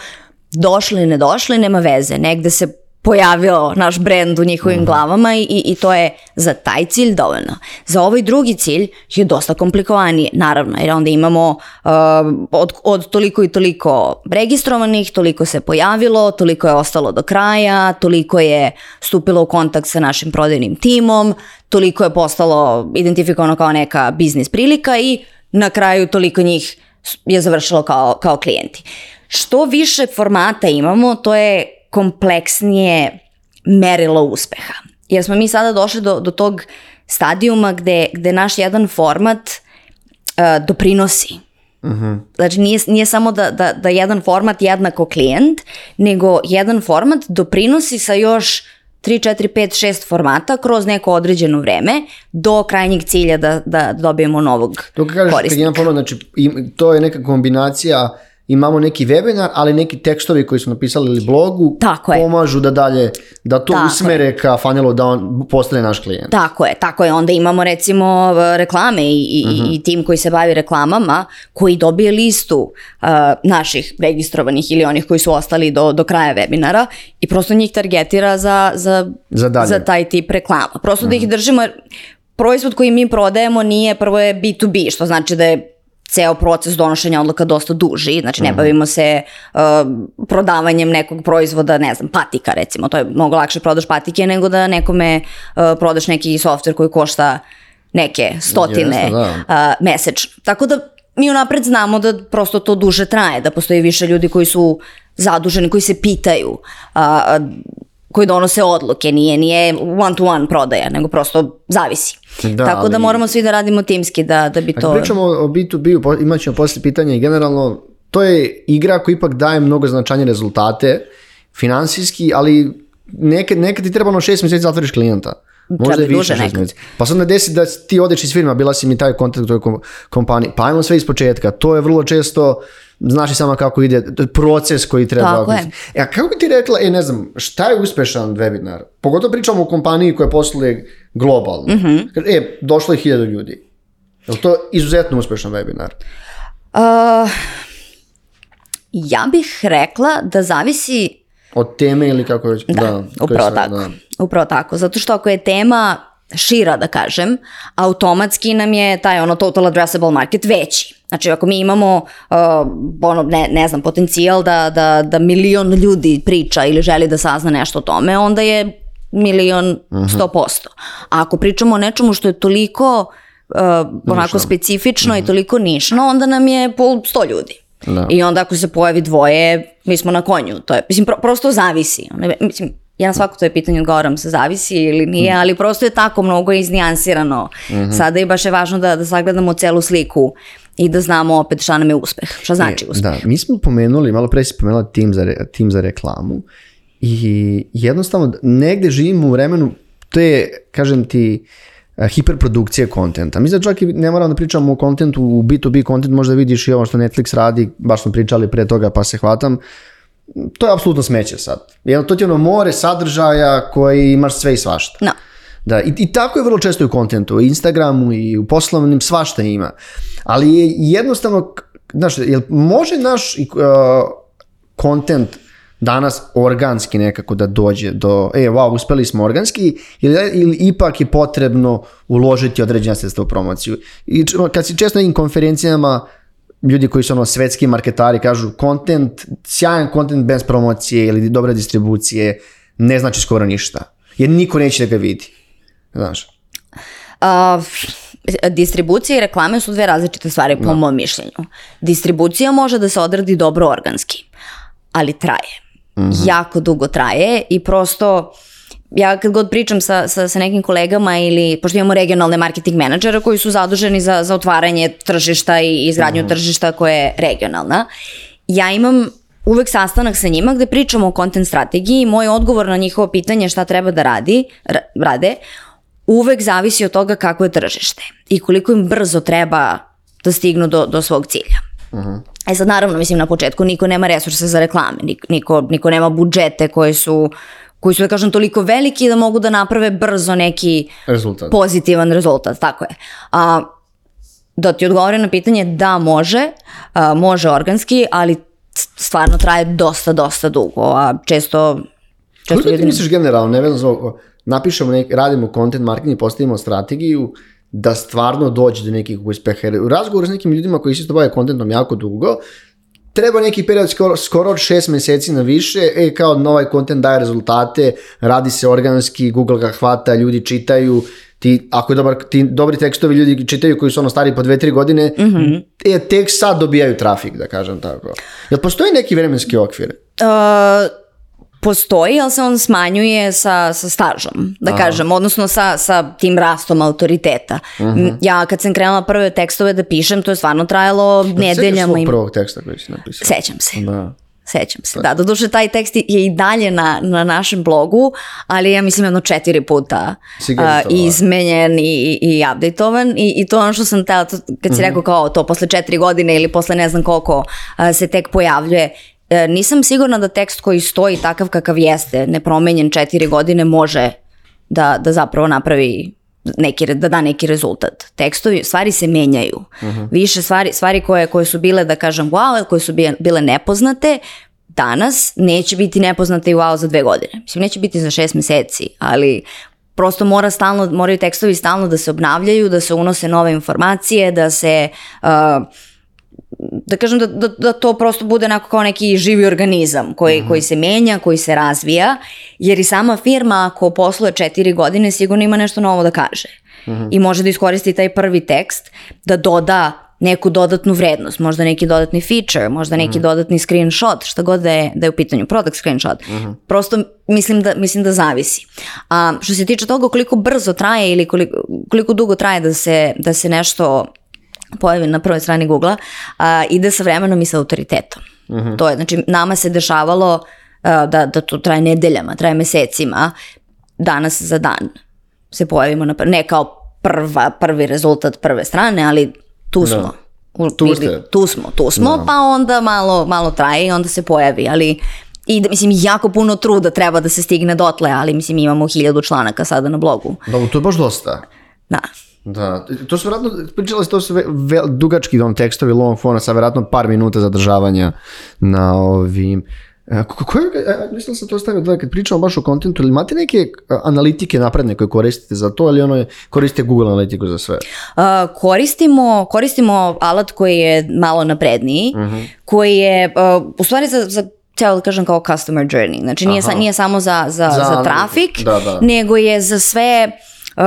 Došli, ne došli, nema veze. Negde se pojavio naš brend u njihovim glavama i, i to je za taj cilj dovoljno. Za ovaj drugi cilj je dosta komplikovanije, naravno, jer onda imamo uh, od, od toliko i toliko registrovanih, toliko se pojavilo, toliko je ostalo do kraja, toliko je stupilo u kontakt sa našim prodajnim timom, toliko je postalo identifikovano kao neka biznis prilika i na kraju toliko njih je završilo kao, kao klijenti. Što više formata imamo, to je kompleksnije merilo uspeha. Jer smo mi sada došli do, do tog stadijuma gde, gde naš jedan format uh, doprinosi. Znači nije, nije samo da, da, da jedan format jednako klijent, nego jedan format doprinosi sa još 3, 4, 5, 6 formata kroz neko određeno vreme do krajnjeg cilja da, da dobijemo novog To kad kažeš, korisnika. znači, im- to je neka kombinacija imamo neki webinar, ali neki tekstovi koji su napisali ili blogu Tako je. pomažu da dalje, da to Tako usmere ka funnelu da on postane naš klijent. Tako je, tako je. Onda imamo recimo uh, reklame i, i, i tim koji se bavi reklamama koji dobije listu uh, naših registrovanih ili onih koji su ostali do, do kraja webinara i prosto njih targetira za, za, Za dalje. za taj tip reklama. Prosto da ih držimo, jer proizvod koji mi prodajemo nije, prvo je B2B, što znači da je ceo proces donošenja odluka dosta duži, znači ne bavimo se uh, prodavanjem nekog proizvoda, ne znam, patika recimo, to je mnogo lakše prodaš patike nego da nekome uh, prodaš neki softver koji košta neke stotine Jeste, da. uh, mesečno. Tako da mi unapred znamo da prosto to duže traje, da postoji više ljudi koji su zaduženi, koji se pitaju, a, a, koji donose odluke, nije, nije one to one prodaja, nego prosto zavisi. Da, Tako da ali- moramo svi da radimo timski da, da bi to... pričamo o B2B, po- imat ćemo posle pitanja i generalno, to je igra koja ipak daje mnogo značajnije rezultate, finansijski, ali nekad, nekad ti treba ono šest mjeseci da zatvoriš klijenta. Možda je više duže šest nekad. mjeseci. Pa sad ne desi da ti odeš iz firma, bila si mi taj kontakt u toj kom- kompaniji, pa ajmo sve iz početka. To je vrlo često, znaš i sama kako ide, proces koji treba. Tako je. E, a kako bi ti rekla, e ne znam, šta je uspešan webinar? Pogotovo pričamo o kompaniji koja posluje globalno. Mhm. E, došlo je hiljadu ljudi. Je to izuzetno uspešan webinar? Uh, ja bih rekla da zavisi Od teme ili kako već? Da, Da, upravo tako. da. Upravo tako. Zato što ako je tema šira, da kažem, automatski nam je taj ono total addressable market veći. Znači, ako mi imamo, uh, ono, ne, ne znam, potencijal da, da, da milion ljudi priča ili želi da sazna nešto o tome, onda je milion sto posto. A ako pričamo o nečemu što je toliko uh, onako specifično i toliko nišno, onda nam je pol sto ljudi. Da. I onda ako se pojavi dvoje, mi smo na konju. To je, mislim, pro- prosto zavisi. Mislim, ja na svako to je pitanje odgovaram se zavisi ili nije, ali prosto je tako mnogo iznijansirano. Sada i baš je važno da, da sagledamo celu sliku i da znamo opet šta nam je uspeh, šta znači uspeh. Da, mi smo pomenuli, malo pre si pomenula tim za, re- tim za reklamu i jednostavno negde živimo u vremenu te, kažem ti, eh, hiperprodukcije kontenta. Mislim da čak i ne moramo da pričamo o kontentu, u B2B kontent možda vidiš i ovo što Netflix radi, baš smo pričali pre toga pa se hvatam, to je apsolutno smeće sad. Jedno, to ti je ono more sadržaja koji imaš sve i svašta. No. Da, i, i tako je vrlo često i u kontentu, u Instagramu i u poslovnim, svašta ima. Ali je jednostavno, znaš, jel može naš kontent danas organski nekako da dođe do, e, wow, uspeli smo organski, ili, ili ipak je potrebno uložiti određena sredstva u promociju. I kad si često na konferencijama, ljudi koji su ono svetski marketari kažu kontent, sjajan kontent bez promocije ili dobre distribucije ne znači skoro ništa. Jer niko neće da ga vidi. Znaš. A, distribucija i reklame su dve različite stvari po mom mišljenju. Distribucija može da se odradi dobro organski, ali traje. Jako dugo traje i prosto ja kad god pričam sa, sa, sa nekim kolegama ili, pošto imamo regionalne marketing menadžere koji su zaduženi za, za otvaranje tržišta i izgradnju tržišta koje je regionalna, ja imam uvek sastanak sa njima gde pričamo o content strategiji i moj odgovor na njihovo pitanje šta treba da radi, ra- rade, uvek zavisi od toga kako je tržište i koliko im brzo treba da stignu do, do svog cilja. E sad naravno, mislim na početku niko nema resurse za reklame, nik- niko, niko nema budžete koji su koji su, da kažem, toliko veliki da mogu da naprave brzo neki Rezultat. pozitivan rezultat, tako je. A, da ti odgovorim na pitanje, da može, a, može organski, ali stvarno traje dosta, dosta dugo, a često, često Koliko ti ljudi... misliš generalno, ne vezano za napišemo, nek, radimo content marketing, postavimo strategiju, da stvarno dođe do nekih uspeha. Jer u razgovoru s nekim ljudima koji se isto bave kontentom jako dugo, treba neki period skoro, skoro od šest meseci na više, e, kao ovaj kontent daje rezultate, radi se organski, Google ga hvata, ljudi čitaju, ti, ako je dobar, ti dobri tekstovi ljudi čitaju koji su ono stari po dve, tri godine, e, tek sad dobijaju trafik, da kažem tako. Jel postoji neki vremenski okvir? Uh, postoji, ali se on smanjuje sa, sa stažom, da kažem, odnosno sa, sa tim rastom autoriteta. M, Ja kad sam krenula prve tekstove da pišem, to je stvarno trajalo nedeljama. i... i- prvog teksta koji si napisao? Sećam se. Da. Sećam se. Da, doduše taj tekst je i dalje na, na našem blogu, ali ja mislim jedno četiri puta a, editovala. izmenjen i, i updateovan i, i to ono što sam tela, kad si rekao kao to posle četiri godine ili posle ne znam koliko a, se tek pojavljuje, E, nisam sigurna da tekst koji stoji takav kakav jeste, nepromenjen četiri godine, može da, da zapravo napravi neki, da da neki rezultat. Tekstovi, stvari se menjaju. Više stvari, stvari koje, koje su bile, da kažem, wow, koje su bile nepoznate, danas neće biti nepoznate i wow za dve godine. Mislim, neće biti za šest meseci, ali prosto mora stalno, moraju tekstovi stalno da se obnavljaju, da se unose nove informacije, da se... Uh, da kažem da, da, da to prosto bude onako kao neki živi organizam koji, koji se menja, koji se razvija, jer i sama firma ako posluje četiri godine sigurno ima nešto novo da kaže. I može da iskoristi taj prvi tekst da doda neku dodatnu vrednost, možda neki dodatni feature, možda neki dodatni screenshot, šta god da je, da je u pitanju, product screenshot. Prosto mislim da, mislim da zavisi. A što se tiče toga koliko brzo traje ili koliko, koliko dugo traje da se, da se nešto pojavi na prvoj strani Google-a, ide sa vremenom i sa autoritetom. To je, znači, nama se dešavalo a, da, da to traje nedeljama, traje mesecima, danas za dan se pojavimo, na, ne kao prva, prvi rezultat prve strane, ali tu smo. U- Tu bili- ste. tu smo, tu smo, pa onda malo, malo traje i onda se pojavi, ali i da, mislim, jako puno truda treba da se stigne dotle, ali mislim imamo hiljadu članaka sada na blogu. Da, to je baš dosta. Da. Da, to su vjerojatno, pričali ste, to su ve, ve, dugački on tekstovi long forma sa vjerojatno par minuta zadržavanja na ovim... E, ko- Koje, e, mislim da sam to stavio, da kad pričamo baš o kontentu, ili imate neke e, analitike napredne koje koristite za to, ili ono je, koristite Google analitiku za sve? Uh, koristimo, koristimo alat koji je malo napredniji, koji je uh, u stvari za, za htjela da kažem kao customer journey. Znači nije, sa, nije samo za, za, Za- za, trafik, da, da. nego je za sve uh,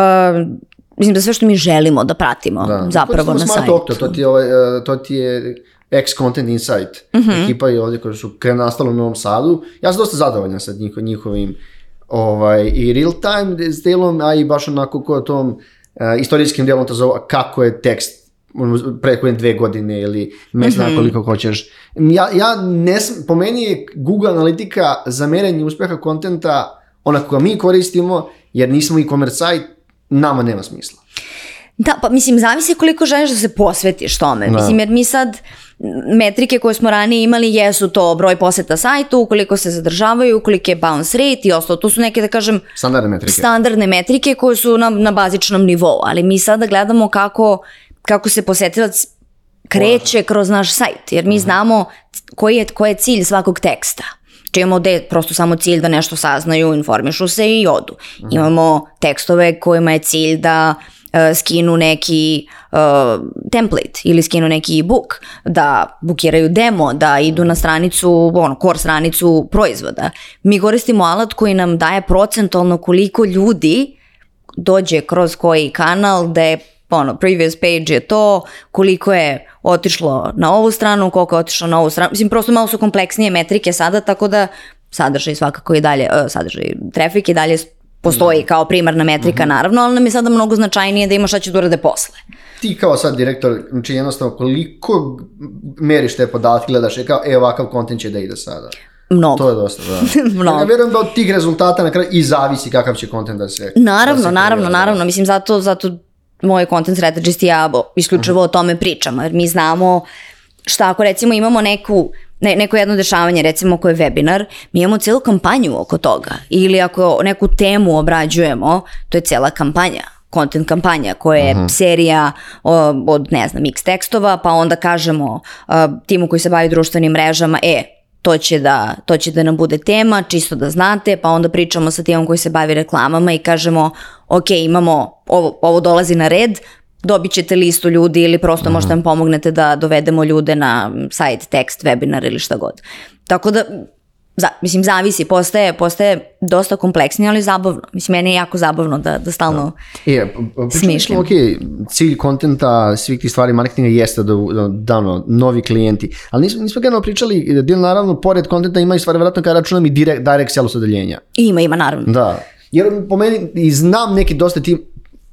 mislim za sve što mi želimo da pratimo Da. zapravo na sajtu. Octo, to ti je, ovaj, e, to ti je X Content Insight. Ekipa je ovdje koji su nastala u Novom Sadu. Ja sam dosta zadovoljan sa njiho, njihovim ovaj, i real time s delom, a i baš onako ko tom e, istorijskim delom to zove kako je tekst preko dve godine ili mesec dana koliko hoćeš. Ja, ja ne, po meni je Google analitika za merenje uspeha kontenta ona koga mi koristimo, jer nismo e-commerce sajt, nama nema smisla. Da, pa mislim, zavisi koliko želiš da se posvetiš tome. Da. Mislim, jer mi sad metrike koje smo ranije imali jesu to broj poseta sajtu, koliko se zadržavaju, koliko je bounce rate i ostalo. To su neke, da kažem, Standardne metrike. standardne metrike koje su na, na bazičnom nivou, ali mi sada gledamo kako, kako se posetilac kreće kroz naš sajt, jer mi znamo koji je, koji je cilj svakog teksta. Imamo gde je prosto samo cilj da nešto saznaju, informišu se i odu. Imamo tekstove kojima je cilj da e, skinu neki e, template ili skinu neki e-book, da bukiraju demo, da idu na stranicu, ono, core stranicu proizvoda. Mi koristimo alat koji nam daje procentualno koliko ljudi dođe kroz koji kanal, da je ono, previous page je to, koliko je otišlo na ovu stranu, koliko je otišlo na ovu stranu. Mislim, prosto malo su kompleksnije metrike sada, tako da sadržaj svakako i dalje, uh, sadržaj trafik i dalje postoji kao primarna metrika naravno, ali nam je sada mnogo značajnije da ima šta će da urade posle. Ti kao sad direktor, znači jednostavno koliko meriš te podatke, gledaš je kao, e ovakav kontent će da ide sada. Mnogo. To je dosta, da. Mnogo. Ja vjerujem da od tih rezultata na kraju i zavisi kakav će kontent da se... Naravno, da se naravno, kreira, naravno. Mislim, zato, zato moj content strategist i ja isključivo o tome pričamo, jer mi znamo šta ako recimo imamo neku ne, neko jedno dešavanje, recimo ako je webinar, mi imamo cijelu kampanju oko toga. Ili ako neku temu obrađujemo, to je cijela kampanja content kampanja koja je serija o, od ne znam x tekstova pa onda kažemo uh, timu koji se bavi društvenim mrežama e to će, da, to će da nam bude tema, čisto da znate, pa onda pričamo sa timom koji se bavi reklamama i kažemo, ok, imamo, ovo, ovo dolazi na red, dobit ćete listu ljudi ili prosto možete nam pomognete da dovedemo ljude na sajt, tekst, webinar ili šta god. Tako da, za, mislim, zavisi, postaje, postaje dosta kompleksnije, ali zabavno. Mislim, meni je jako zabavno da, da stalno... E, Smišljam. Ok, cilj kontenta, svih tih stvari marketinga jeste da, da, da ono, novi klijenti, ali nismo, nismo generalno pričali, da naravno, pored kontenta ima i stvari, vjerojatno kada računam i direct, direct sales odeljenja. Ima, ima, naravno. Da. Jer po meni, i znam neki dosta ti,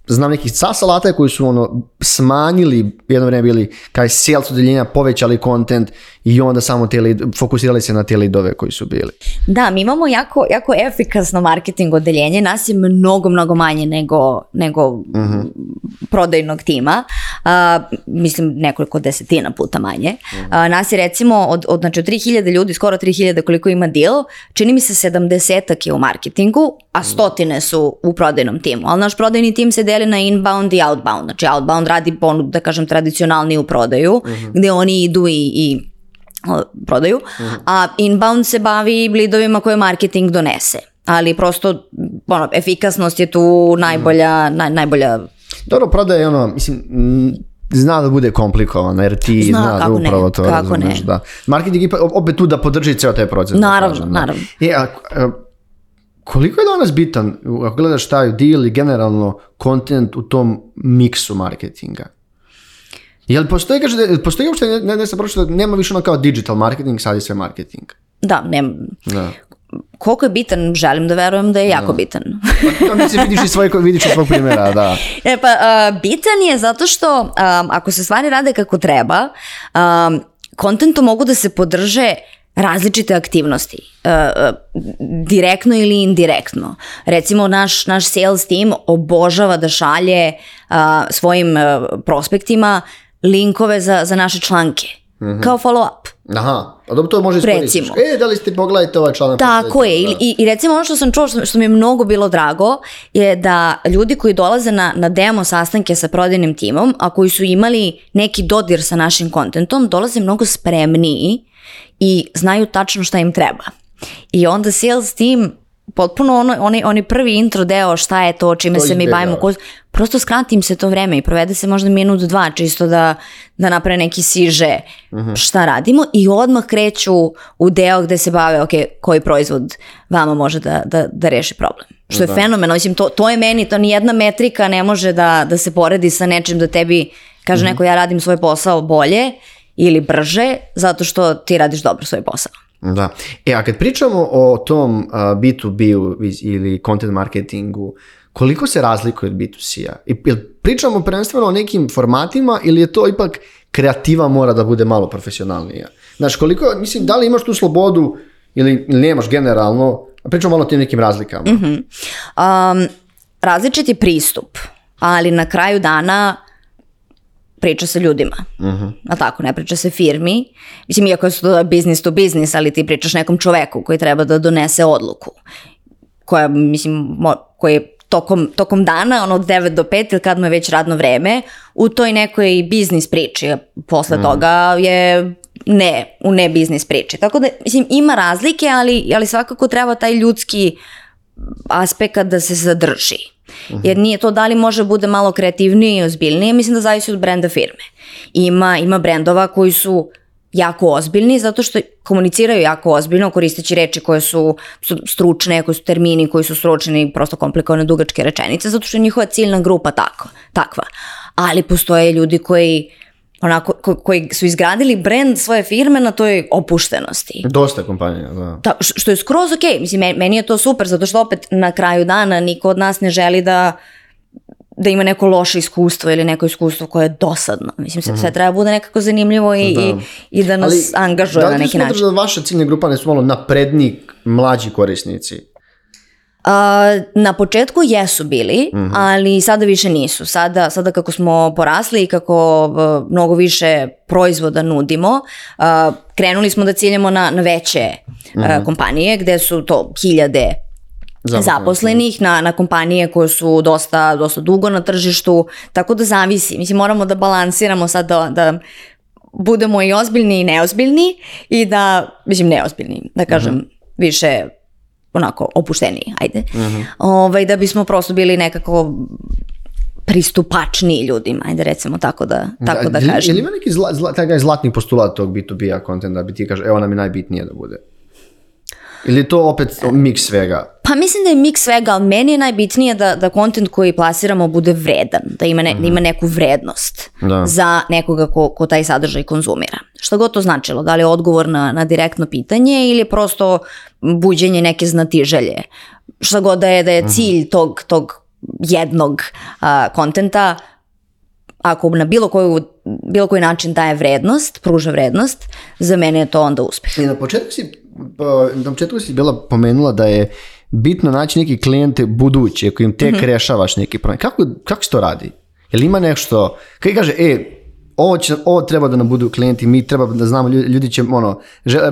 znam nekih SaaS alata koji su ono smanjili, jedno vrijeme bili kaj sales odeljenja, povećali content i onda samo te lead, fokusirali se na te leadove koji su bili. Da, mi imamo jako, jako efikasno marketing odeljenje, nas je mnogo, mnogo manje nego, nego prodajnog tima, a, mislim nekoliko desetina puta manje. A, nas je recimo od, od, znači, od 3000 ljudi, skoro 3000 koliko ima deal, čini mi se 70 je u marketingu, a stotine su u prodajnom timu. Ali naš prodajni tim se deli na inbound i outbound. Znači outbound radi po, da kažem, tradicionalniju prodaju, gde oni idu i, i prodaju, a inbound se bavi lidovima koje marketing donese. Ali prosto, ono, efikasnost je tu najbolja, naj, najbolja Dobro, prodaje je ono, mislim, mm, zna da bude komplikovano, jer ti Zna, zna, da kako ne, upravo to kako razumeš, ne. da. Marketing je opet tu da podrži ceo taj proces. da Naravno, kažem, da. naravno. E, a, a, koliko je danas bitan, ako gledaš taj deal i generalno content u tom miksu marketinga? Jel postoji, kaže, da- postoji uopšte, ne, ne, sam pročitao, da nema više ono kao digital marketing, sad je sve marketing. Da, ne, Da. koliko je bitan, želim da verujem da je jako bitan. Pa to mislim, vidiš i svoj, vidiš i svog primjera, da. E pa, a, bitan je zato što a, ako se stvari rade kako treba, a, kontentom mogu da se podrže različite aktivnosti, a, direktno ili indirektno. Recimo, naš, naš sales team obožava da šalje a, svojim a, prospektima linkove za, za naše članke, kao follow-up. Aha, a dobro to može. Recimo. E, da li ste pogledajte ovaj članak? Tako je, Da. i, i, i recimo ono što sam čuo, što, što mi je mnogo bilo drago, je da ljudi koji dolaze na, na demo sastanke sa prodajnim timom, a koji su imali neki dodir sa našim kontentom, dolaze mnogo spremniji i znaju tačno šta im treba. I onda sales team potpuno ono, onaj, onaj prvi intro deo šta je to čime To se mi bavimo, ko- prosto skratim se to vreme i provede se možda minut dva čisto da, da naprave neki siže Mhm. šta radimo i odmah kreću u deo gde se bave ok, koji proizvod vama može da, da, da reši problem. Što je fenomenalno, mislim to, to je meni, to ni jedna metrika ne može da, da se poredi sa nečim da tebi kaže Mhm. neko ja radim svoj posao bolje ili brže zato što ti radiš dobro svoj posao. Da. E, a kad pričamo o tom uh, B2B-u iz- ili content marketingu, koliko se razlikuje od B2C-a? I jel pričamo prvenstveno o nekim formatima ili je to ipak kreativa mora da bude malo profesionalnija? Znaš, koliko, mislim, da li imaš tu slobodu ili, ili nemaš generalno, pričamo malo o tim nekim razlikama. Um, različit je pristup, ali na kraju dana priča se ljudima. Uh A tako, ne priča se firmi. Mislim, iako je to business to business, ali ti pričaš nekom čoveku koji treba da donese odluku. Koja, mislim, mo, koji tokom, tokom dana, ono od 9 do 5 ili kad mu je već radno vreme, u toj nekoj biznis priči. Posle toga je ne, u ne biznis priči. Tako da, mislim, ima razlike, ali, ali svakako treba taj ljudski aspekt da se zadrži. Jer nije to da li može bude malo kreativnije i ozbiljnije, mislim da zavisi od brenda firme. Ima, ima brendova koji su jako ozbiljni zato što komuniciraju jako ozbiljno koristeći reči koje su, stručne, koje su termini koji su stručni, prosto komplikovane dugačke rečenice, zato što je njihova ciljna grupa tako, takva. Ali postoje ljudi koji onako, ko- koji su izgradili brend svoje firme na toj opuštenosti. Dosta kompanija, da. Da, š- što je skroz ok, mislim, me- meni je to super, zato što opet na kraju dana niko od nas ne želi da da ima neko loše iskustvo ili neko iskustvo koje je dosadno. Mislim, sve, sve treba bude nekako zanimljivo i, Da. i, i da nas angažuje da na li neki način. da vaša ciljna grupa ne su malo napredni mlađi korisnici? A, na početku jesu bili, ali sada više nisu. Sada, sada kako smo porasli i kako uh, mnogo više proizvoda nudimo, uh, krenuli smo da ciljamo na, na veće uh, kompanije gde su to hiljade zaposlenih. na, na kompanije koje su dosta, dosta dugo na tržištu, tako da zavisi. Mislim, moramo da balansiramo sad da, da budemo i ozbiljni i neozbiljni i da, mislim, neozbiljni, da kažem, više onako opušteniji, ajde. ovaj, da bismo prosto bili nekako pristupačniji ljudima, ajde recimo tako da, tako da, je, kažem. Je li ima neki zla, zla, taj zlatni postulat tog B2B-a kontenta da bi ti kaže, evo nam je najbitnije da bude? Ili to opet miks svega? Pa mislim da je miks svega, ali meni je najbitnije da, da kontent koji plasiramo bude vredan, da ima, ne, da ima neku vrednost Da. za nekoga ko, ko taj sadržaj konzumira. Šta god to značilo, da li je odgovor na, na direktno pitanje ili je prosto buđenje neke znatiželje. Šta god da je, da je cilj tog, tog jednog a, kontenta, ako na bilo, koju, bilo koji način daje vrednost, pruža vrednost, za mene je to onda uspeh. I na početku si, pa, na početku si bila pomenula da je bitno naći neki klijente budući, ako im tek rešavaš neki problem. Kako, kako se to radi? Jel ima nešto, kaj kaže, e, ovo, će, ovo treba da nam budu klijenti, mi treba da znamo, ljudi, će, ono,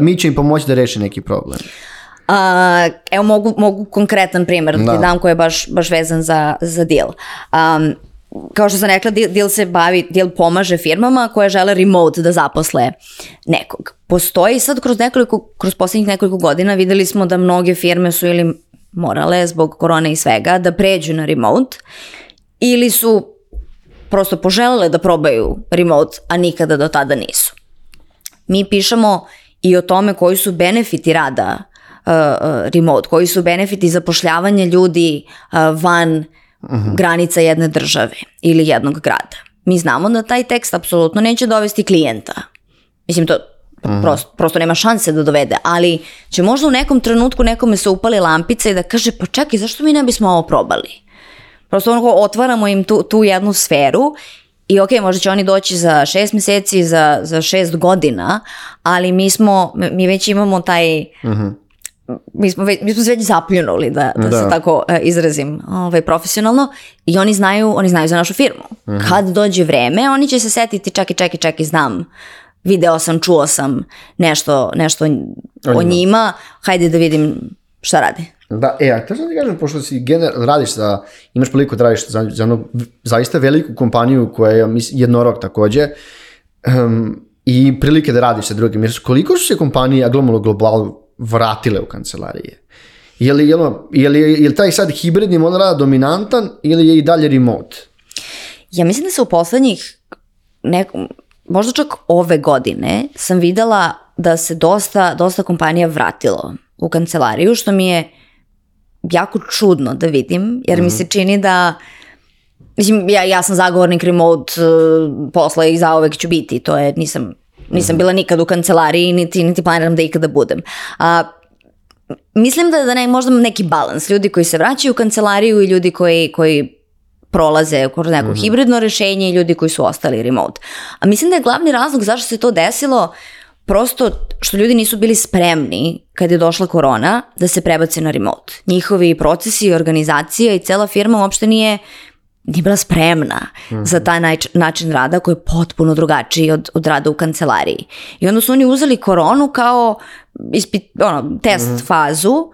mi će im pomoći da reše neki problem. A, evo mogu, mogu konkretan primjer da, Da. ti dam koji je baš, baš vezan za, za deal. Um, kao što sam rekla, deal, deal se bavi, deal pomaže firmama koje žele remote da zaposle nekog. Postoji sad kroz nekoliko, kroz posljednjih nekoliko godina videli smo da mnoge firme su ili morale zbog korone i svega da pređu na remote ili su prosto poželele da probaju remote, a nikada do tada nisu mi pišemo i o tome koji su benefiti rada uh, uh, remote, koji su benefiti zapošljavanja ljudi uh, van granica jedne države ili jednog grada. Mi znamo da taj tekst apsolutno neće dovesti klijenta. Mislim, to prosto, prosto nema šanse da dovede, ali će možda u nekom trenutku nekome se upali lampica i da kaže, pa čekaj, zašto mi ne bismo ovo probali? Prosto onako otvaramo im tu, tu jednu sferu i ok, možda će oni doći za šest meseci, za, za šest godina, ali mi smo, mi već imamo taj, mi, smo već, mi smo se već zapljunuli, da, da, Da. se tako e, izrazim ovaj, profesionalno i oni znaju, oni znaju za našu firmu. Kad dođe vreme, oni će se setiti, čekaj, čekaj, čekaj, znam, video sam, čuo sam nešto, nešto o njima, hajde da vidim šta radi. Da, e, a sam ti kažem, pošto si gener, radiš za, imaš priliku da radiš za, za jednu zaista veliku kompaniju koja je jednorog takođe, um, i prilike da radiš sa drugim, jer koliko su se kompanije, a globalno global, vratile u kancelarije? Je li, je li, je li, je li taj sad hibridni model rada dominantan ili je i dalje remote? Ja mislim da se u poslednjih, neko, možda čak ove godine, sam videla da se dosta, dosta kompanija vratilo u kancelariju, što mi je jako čudno da vidim, jer mi se čini da Mislim, ja, ja sam zagovornik remote uh, posla i zaovek ću biti, to je, nisam, nisam bila nikad u kancelariji, niti, niti planiram da ikada budem. A, mislim da, da ne, možda neki balans. Ljudi koji se vraćaju u kancelariju i ljudi koji, koji prolaze kroz neko hibridno rešenje i ljudi koji su ostali remote. A mislim da je glavni razlog zašto se to desilo prosto što ljudi nisu bili spremni kad je došla korona da se prebace na remote. Njihovi procesi, organizacija i cela firma uopšte nije nije bila spremna za taj način rada koji je potpuno drugačiji od, od rada u kancelariji. I onda su oni uzeli koronu kao ispit, ono, test fazu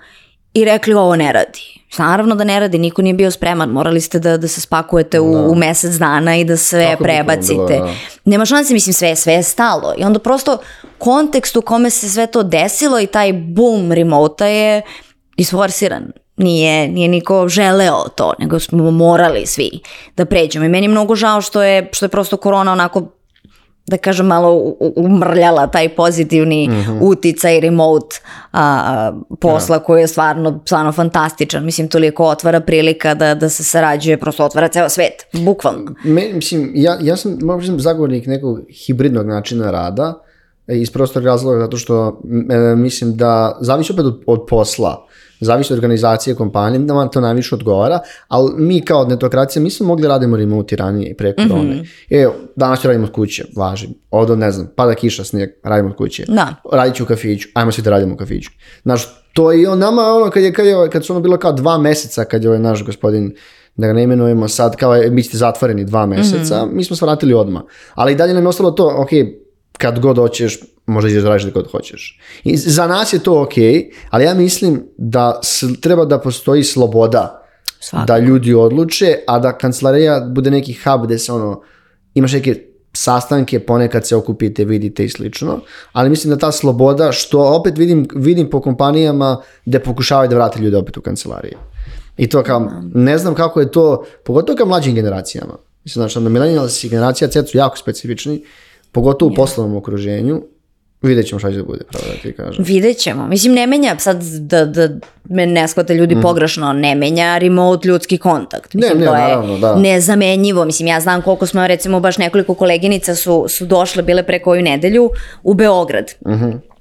i rekli ovo ne radi. Naravno da ne radi, niko nije bio spreman, morali ste da, da se spakujete u, u mesec dana i da sve Kako bi to prebacite. bilo, da. Nema šanse, mislim, sve, sve je stalo. I onda prosto kontekst u kome se sve to desilo i taj boom remota je isforsiran. Nije, nije niko želeo to, nego smo morali svi da pređemo. I meni je mnogo žao što je, što je prosto korona onako da kažem malo umrljala taj pozitivni uticaj remote a, posla koji je stvarno, stvarno fantastičan. Mislim, toliko otvara prilika da, da se sarađuje, prosto otvara ceo svet, bukvalno. Me, mislim, ja, ja sam, mogu reći, zagovornik nekog hibridnog načina rada e, iz prostorog razloga zato što e, mislim da zavisi opet od, od posla, zavisi od organizacije kompanije, da vam to najviše odgovara, ali mi kao netokracija, mi smo mogli radimo remote i ranije i pre korone. Evo, danas ću radimo od kuće, važi. Ovdje, ne znam, pada kiša, snijeg, radimo od kuće. Da. Radit ću u kafiću, ajmo svi da radimo u kafiću. Znaš, to je on nama ono kad je, kad je, kad su ono bilo kao dva meseca, kad je ovaj naš gospodin, da ga ne imenujemo sad, kao je, bit ćete zatvoreni dva meseca, mi smo se vratili odmah. Ali i dalje nam je ostalo to, ok, kad god hoćeš, možda ideš da radiš god hoćeš. I za nas je to ok, ali ja mislim da treba da postoji sloboda Svakako. da ljudi odluče, a da kancelarija bude neki hub gde se ono, imaš neke sastanke, ponekad se okupite, vidite i slično, ali mislim da ta sloboda, što opet vidim, vidim po kompanijama gde pokušavaju da vrate ljude opet u kancelarije. I to kao, ne znam kako je to, pogotovo kao mlađim generacijama. Mislim, znači, da millennials i generacija Z su jako specifični, pogotovo u poslovnom okruženju, vidjet ćemo šta će da bude, pravo da ti kažem. Vidjet ćemo. Mislim, ne menja, sad da, da me ne shvate ljudi pogrešno, ne menja remote ljudski kontakt. Mislim, ne, to je naravno, da. nezamenjivo. Mislim, ja znam koliko smo, recimo, baš nekoliko koleginica su, su došle, bile pre koju nedelju u Beograd.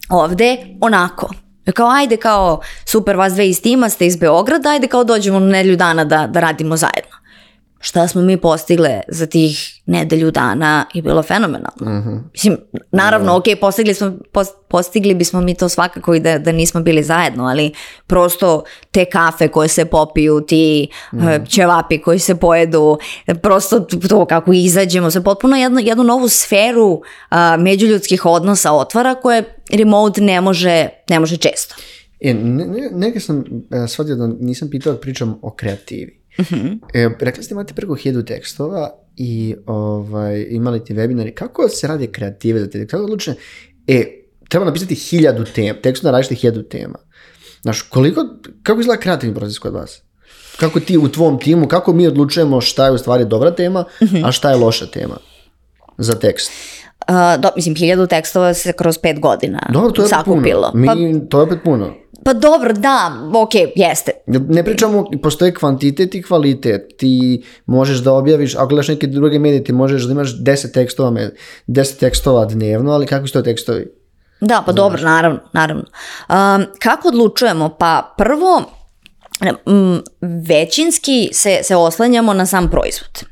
Ovde, onako. Kao, ajde, kao, super, vas dve iz tima ste iz Beograda, ajde kao dođemo na nedelju dana da, da radimo zajedno. Šta smo mi postigle za tih nedelju dana je bilo fenomenalno. Mislim, naravno, ok, postigli, smo, pos- postigli bismo mi to svakako i da, da nismo bili zajedno, ali prosto te kafe koje se popiju, ti eh, ćevapi koji se pojedu, eh, prosto to kako izađemo, se potpuno jednu, jednu novu sferu a, međuljudskih odnosa otvara koje remote ne može, ne može često. E, ne, ne, neke sam e, shvatio da nisam pitao da pričam o kreativi. E, rekli ste imate preko hiljadu tekstova i ovaj, imali ti webinari. Kako se radi kreative za te? Kako odlučne? E, treba napisati hiljadu tema, tekstu na različite hiljadu tema. Znaš, koliko, kako izgleda kreativni proces kod vas? Kako ti u tvom timu, kako mi odlučujemo šta je u stvari dobra tema, a šta je loša tema za tekst? Do, mislim, hiljadu tekstova se kroz pet godina Dobro, to je sakupilo. puno. Mi, Pa, To je opet puno. pa dobro, da, ok, jeste. Ne pričamo, postoji kvantitet i kvalitet. Ti možeš da objaviš, ako gledaš neke druge medije, ti možeš da imaš 10 tekstova, me- 10 tekstova dnevno, ali kakvi su to tekstovi? Da, pa dobro, naravno, naravno. Um, kako odlučujemo? Pa prvo, mm, većinski se, se oslanjamo na sam proizvod.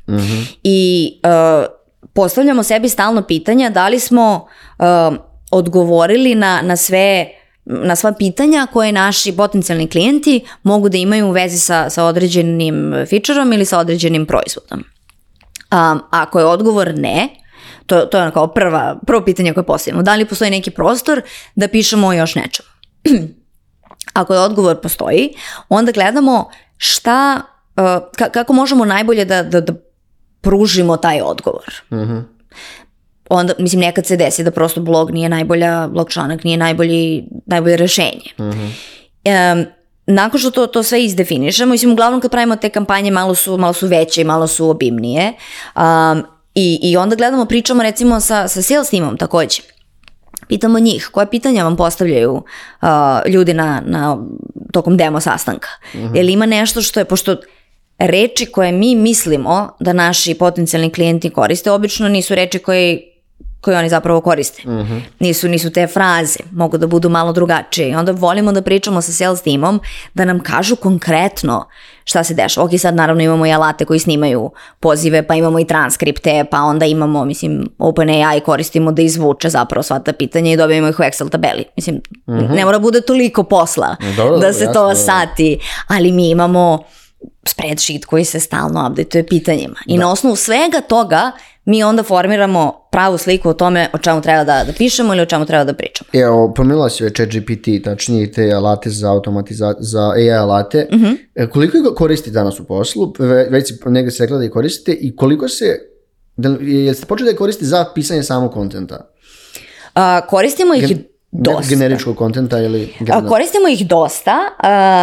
I uh, postavljamo sebi stalno pitanja da li smo uh, odgovorili na, na sve na sva pitanja koje naši potencijalni klijenti mogu da imaju u vezi sa, sa određenim featureom ili sa određenim proizvodom. Um, ako je odgovor ne, to, to je kao prva, prvo pitanje koje postavimo. Da li postoji neki prostor da pišemo još nečemu? Ako je odgovor postoji, onda gledamo šta, uh, ka- kako možemo najbolje da, da, da pružimo taj odgovor. Onda, mislim, nekad se desi da prosto blog nije najbolja, blog članak nije najbolji, najbolje rešenje. Em, nakon što to, to sve izdefinišemo, mislim, uglavnom kad pravimo te kampanje malo su, malo su veće i malo su obimnije. Um, i, I onda gledamo, pričamo recimo sa, sa sales timom takođe. Pitamo njih, koje pitanja vam postavljaju uh, ljudi na, na, tokom demo sastanka. Jel ima nešto što je, pošto reči koje mi mislimo da naši potencijalni klijenti koriste, obično nisu reči koje koje oni zapravo koriste. Nisu, nisu te fraze, mogu da budu malo drugačije. I onda volimo da pričamo sa sales timom da nam kažu konkretno šta se dešava. Ok, sad naravno imamo i alate koji snimaju pozive, pa imamo i transkripte, pa onda imamo, mislim, OpenAI koristimo da izvuče zapravo sva ta pitanja i dobijemo ih u Excel tabeli. Mislim, ne mora bude toliko posla Dobro, da se jasno, to da. sati, ali mi imamo spreadsheet koji se stalno updateuje pitanjima. I na osnovu svega toga mi onda formiramo pravu sliku o tome o čemu treba da, da pišemo ili o čemu treba da pričamo. Evo, pomenula si ovaj ChatGPT, tačnije te alate za automatiza za AI alate. E, koliko ga koristi danas u poslu? Ve- Već si negdje se rekla da ih koristite i koliko se, da, jel ste počeli da ih koristite za pisanje samog kontenta? A, koristimo ih Gen- dosta. generičkog kontenta ili... A, koristimo ih dosta.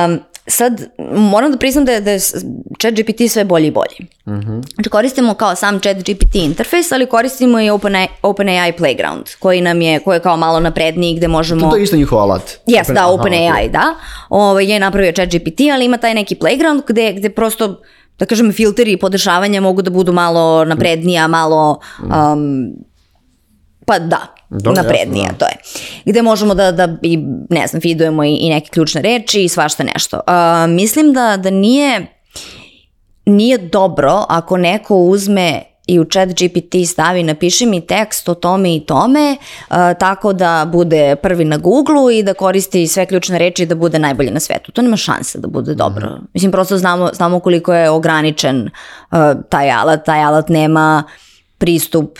Um, sad, moram da priznam da je, da je chat GPT sve bolji i bolji. Znači, koristimo kao sam chat GPT interfejs, ali koristimo i OpenAI, OpenAI Playground, koji nam je, koji je kao malo napredniji, gde možemo... To je isto njihov alat. Jes, Open- da, OpenAI, da. Ovaj je napravio ChatGPT, ali ima taj neki playground gde, gde prosto, da kažem, filteri i podešavanja mogu da budu malo naprednija, malo, um, pa da, Dobro, naprednija, jasno, to je. Gde možemo da, da i, ne znam, feedujemo i, i neke ključne reči i svašta nešto. Uh, mislim da, da nije, nije dobro ako neko uzme i u chat GPT stavi napiši mi tekst o tome i tome uh, tako da bude prvi na Google i da koristi sve ključne reči i da bude najbolji na svetu. To nema šanse da bude dobro. Mislim, prosto znamo, znamo koliko je ograničen uh, taj alat. Taj alat nema pristup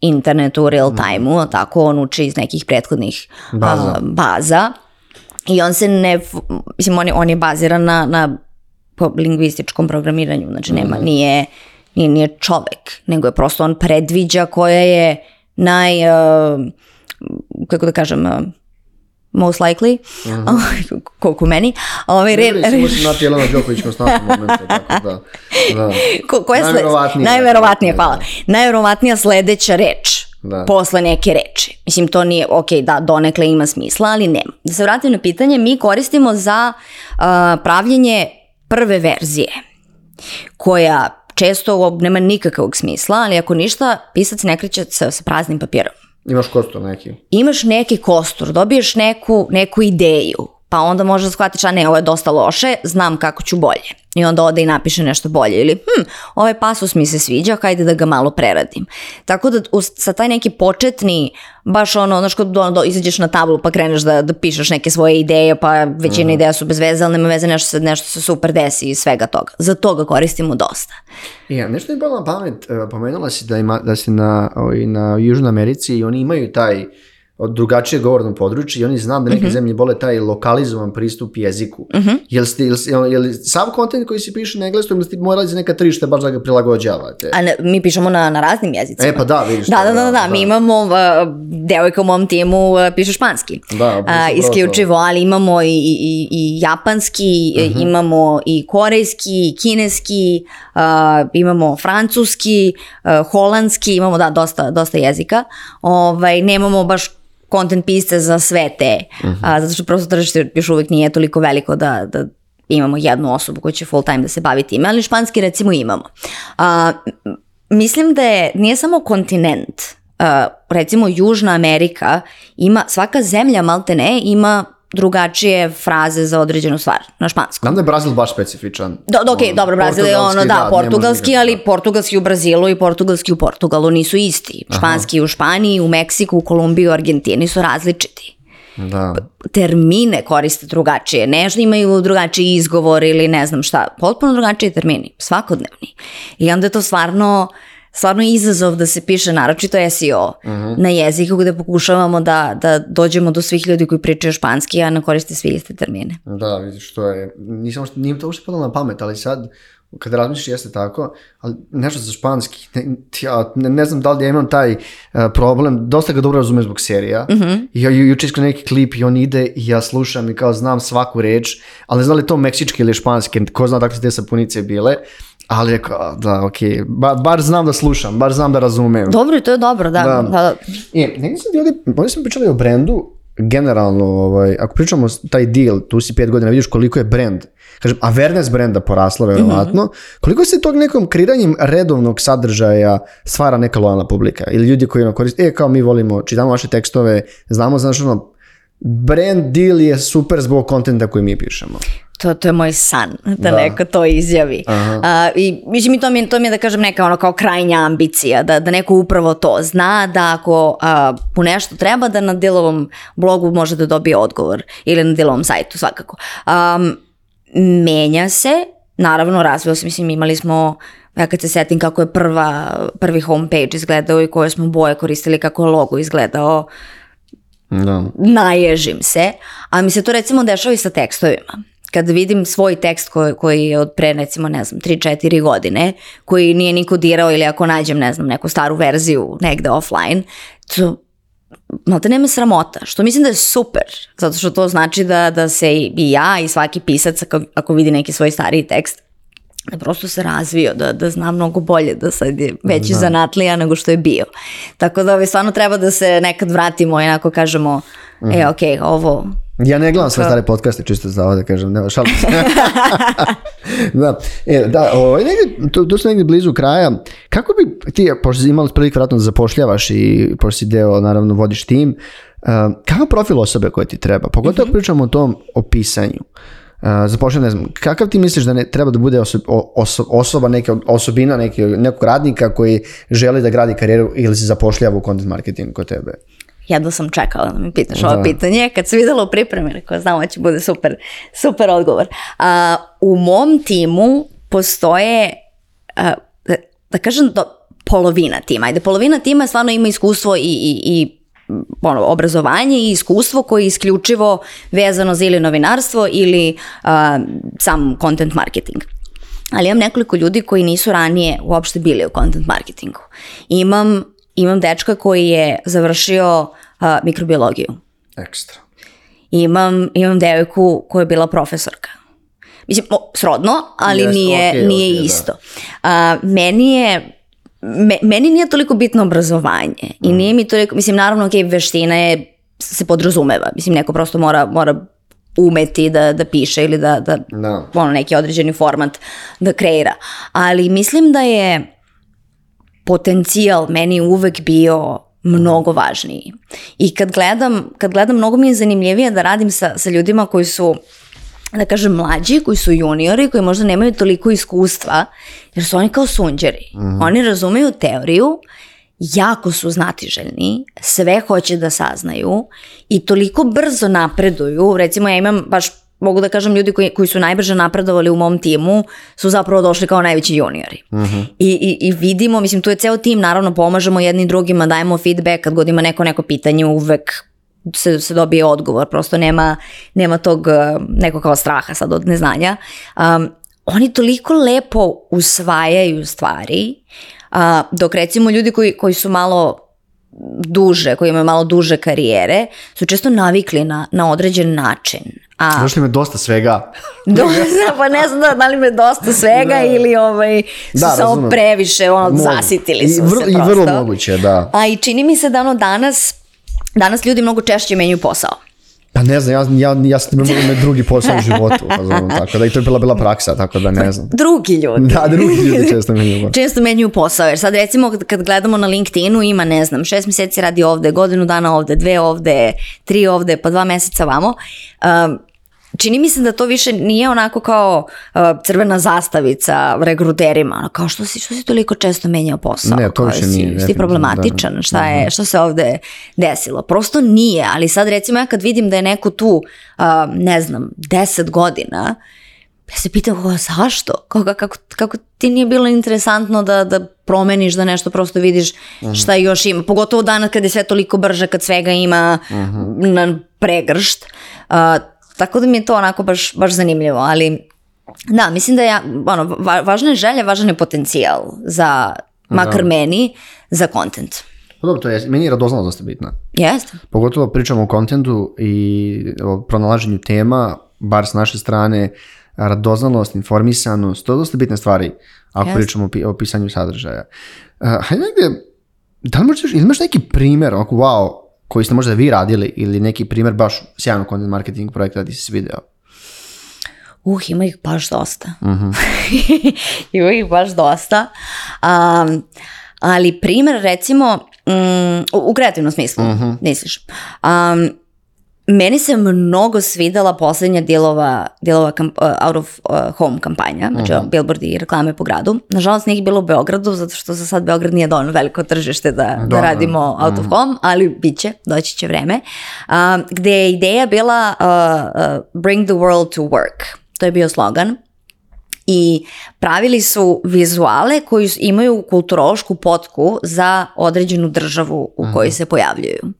internetu u real time-u, tako on uči iz nekih prethodnih Baza. a, baza. I on se ne, mislim, on je, on je baziran na, na po lingvističkom programiranju, znači nema, nije, nije, nije čovek, nego je prosto on predviđa koja je naj, uh, kako da kažem, uh, most likely, koliko meni, ovaj, re, Ne brini, samo na Jelena Đoković konstantno momenta, tako da, da. Ko, koja je sle- Najverovatnije. Najverovatnije, hvala. Najverovatnija sledeća reč Da. posle neke reči. Mislim, to nije, ok, da, donekle ima smisla, ali nema. Da se vratim na pitanje, mi koristimo za a, pravljenje prve verzije, koja često nema nikakvog smisla, ali ako ništa, pisac ne kreće sa, sa praznim papirom Imaš kostur neki. imaš neki kostur, dobiješ neku, neku ideju, pa onda možda shvatiš, a ne, ovo je dosta loše, znam kako ću bolje. I onda ode i napiše nešto bolje. Ili, hm, ovaj pasus mi se sviđa, hajde da ga malo preradim. Tako da uz, sa taj neki početni, baš ono, znaš, kad do, do, izađeš na tablu pa kreneš da, da pišeš neke svoje ideje, pa većina ideja su bez veze, ali nema veze, nešto se, nešto se super desi iz svega toga. Za to ga koristimo dosta. Ja, nešto je palo na pamet, e, pomenula si da, ima, da si na, ovaj, na Južnoj Americi i oni imaju taj drugačije govorno područje i oni znam da neke Mhm. zemlje vole taj lokalizovan pristup jeziku. Jel, ste, jel, jel, jel sav kontent koji se piše na engleskom ili ste morali za neka tržište baš da ga prilagođavate? A ne, mi pišemo na, na raznim jezicima. E, pa da, vidiš Da, da, da, da, da, mi da. imamo, uh, devojka u mom timu uh, piše španski. Da, upravo isključivo, ali imamo i, i, i japanski, e, Mhm. imamo i korejski, i kineski, uh, imamo francuski, uh, holandski, imamo da, dosta, dosta jezika. Ovaj, nemamo baš content pisce za sve te, Mhm. a, zato što prosto tržište još uvijek nije toliko veliko da, da imamo jednu osobu koja će full time da se bavi time, ali španski recimo imamo. A, mislim da je, nije samo kontinent, a, recimo Južna Amerika ima, svaka zemlja malte ne ima drugačije fraze za određenu stvar na španskom. Znam da je Brazil baš specifičan. Do, do, ok, Ono, dobro, Brazil je ono, da, može portugalski, ali da. portugalski u Brazilu i portugalski u Portugalu nisu isti. Španski u Španiji, u Meksiku, u Kolumbiji, u Argentini su različiti. Da. Termine koriste drugačije, nešto imaju drugačiji izgovor ili ne znam šta, potpuno drugačiji termini, svakodnevni. I onda je to stvarno, stvarno izazov da se piše naročito SEO na jeziku gde pokušavamo da, da dođemo do svih ljudi koji pričaju španski, a ne koriste svi iste termine. Da, vidiš, to je, nisam, nije to uopšte padalo na pamet, ali sad, kada razmišljaš jeste tako, ali nešto za španski, ne, ja ne, ne znam da li ja imam taj uh, problem, dosta ga dobro razumem zbog serija, I ja ju, juče iskren neki klip i on ide i ja slušam i kao znam svaku reč, ali ne znam li to meksički ili španski, ko zna dakle su te sapunice bile, ali je kao, da, okej, ba, bar znam da slušam, bar znam da razumem. Dobro, i to je dobro, da. Da. da. da. E, negdje sam bio ovdje, ovdje smo pričali o brendu generalno, ovaj, ako pričamo taj deal, tu si pet godina, vidiš koliko je brand, kažem, awareness brenda porasla verovatno, koliko se tog nekom kreiranjem redovnog sadržaja stvara neka lojalna publika ili ljudi koji ono koriste, e kao mi volimo, čitamo vaše tekstove, znamo, znaš ono, brand deal je super zbog kontenta koji mi pišemo. To, to je moj san, da, Da. neko to izjavi. Aha. A, I mislim, to mi, to mi je da kažem neka ono kao krajnja ambicija, da, da neko upravo to zna, da ako a, mu nešto treba, da na Dilovom blogu može da dobije odgovor ili na Dilovom sajtu svakako. Um, menja se, naravno razvio se, mislim imali smo ja kad se setim kako je prva, prvi homepage izgledao i koje smo boje koristili, kako je logo izgledao, Da. naježim se, a mi se to recimo dešava i sa tekstovima. Kad vidim svoj tekst koji, koji je od pre recimo ne znam 3-4 godine, koji nije niko dirao ili ako nađem ne znam neku staru verziju negde offline, to malte nema sramota, što mislim da je super, zato što to znači da, da se i ja i svaki pisac ako, ako vidi neki svoj stariji tekst, da prosto se razvio, da, da zna mnogo bolje, da sad je veći zanatlija nego što je bio. Tako da ovaj, stvarno treba da se nekad vratimo i onako kažemo, e, ok, ovo, Ja ne gledam sve stare podcaste, čisto za ovo da kažem, ne, šalim se. da, e, da, ovaj, negdje, tu, tu smo negdje blizu kraja. Kako bi ti, pošto si imao priliku vratno da zapošljavaš i pošto si deo, naravno, vodiš tim, uh, kakav profil osobe koje ti treba? Pogotovo ako pričamo o tom opisanju. Uh, zapošljava, ne znam, kakav ti misliš da ne treba da bude oso, oso- osoba, neka osobina neke, nekog radnika koji želi da gradi karijeru ili se zapošljava u content marketingu kod tebe? jedno sam čekala da mi pitaš Da. ovo pitanje. Kad sam videla u pripremi, rekao, znam da će bude super, super odgovor. A, u mom timu postoje, a, da, da kažem, do, polovina tima. Ajde, polovina tima stvarno ima iskustvo i, i, i ono, obrazovanje i iskustvo koje je isključivo vezano za ili novinarstvo ili a, sam content marketing. Ali imam nekoliko ljudi koji nisu ranije uopšte bili u content marketingu. Imam, imam dečka koji je završio a, mikrobiologiju. Ekstra. Imam, imam devojku koja je bila profesorka. Mislim, o, srodno, ali Jeste, nije, okej, nije okej, da. isto. A, meni je me- meni nije toliko bitno obrazovanje Mm. i nije mi toliko, mislim naravno ok, veština je, se podrazumeva, mislim neko prosto mora, mora umeti da, da piše ili da, da Da. ono, neki određeni format da kreira. Ali mislim da je potencijal meni uvek bio mnogo važniji. I kad gledam, kad gledam mnogo mi je zanimljivije da radim sa, sa ljudima koji su da kažem mlađi, koji su juniori, koji možda nemaju toliko iskustva, jer su oni kao sunđeri. Oni razumeju teoriju, jako su znatiželjni, sve hoće da saznaju i toliko brzo napreduju. Recimo ja imam baš mogu da kažem ljudi koji, koji su najbrže napredovali u mom timu su zapravo došli kao najveći juniori. I, i, I vidimo, mislim tu je ceo tim, naravno pomažemo jedni drugima, dajemo feedback kad god ima neko neko pitanje uvek se, se dobije odgovor, prosto nema, nema tog uh, nekog kao straha sad od neznanja. Um, oni toliko lepo usvajaju stvari, uh, dok recimo ljudi koji, koji su malo duže, koji imaju malo duže karijere, su često navikli na, na određen način. A Došli me dosta svega. dosta, pa ne znam da, da li me dosta svega Da. ili ovaj, su Da, razumem. previše, ono, Mogu. zasitili su I, vrlo, se I prosto. vrlo moguće, da. A i čini mi se da ono danas, danas ljudi mnogo češće menjaju posao. Pa ne znam, ja, ja, ja sam imao me drugi posao u životu, razumem, tako da i to je bila bila praksa, tako da ne znam. Drugi ljudi. Da, drugi ljudi često me ljubav. Često menjaju posao, jer sad recimo kad- gledamo na LinkedInu ima, ne znam, šest mjeseci radi ovde, godinu dana ovde, dve ovde, tri ovde, pa dva meseca vamo. Um, čini mi se da to više nije onako kao uh, crvena zastavica regruterima, ono kao što si, što si toliko često menjao posao? Ne, to Kao, više si- nije, Si definitivno, problematičan, da. šta je, što se ovde desilo? Prosto nije, ali sad recimo ja kad vidim da je neko tu, uh, ne znam, deset godina, ja se pitam kako, zašto? Kako, kako, kako ti nije bilo interesantno da, da promeniš, da nešto prosto vidiš šta još ima. Pogotovo danas kad je sve toliko brže, kad svega ima na pregršt. Uh, tako da mi je to onako baš, baš zanimljivo, ali da, mislim da je, ono, va, važna je želja, važan je potencijal za, makar meni, za kontent. Pa Dobro, to je, meni je radoznalo dosta bitna. Jeste? Pogotovo pričamo o kontentu i o pronalaženju tema, bar s naše strane, radoznalost, informisanost, to je dosta bitne stvari ako Jeste. pričamo o, pi- o pisanju sadržaja. Uh, hajde negdje, da li možeš, ili imaš neki primjer, ako wow, koji ste možda vi radili ili neki primjer baš sjajnog content marketing projekta da ti se svideo? Uh, ima ih baš dosta. ima ih baš dosta. Um, ali primjer, recimo, mm, u, kreativnom smislu, misliš. Um, meni se mnogo svidela posljednja dijelova, dijelova kamp- uh, out of uh, home kampanja, znači uh billboardi i reklame po gradu. Nažalost nije ih bilo u Beogradu, zato što za sad Beograd nije dovoljno veliko tržište da, da Da, radimo out of home, ali bit će, doći će vreme. Um, gde je ideja bila uh, uh, bring the world to work. To je bio slogan i pravili su vizuale koji imaju kulturološku potku za određenu državu u kojoj se pojavljuju.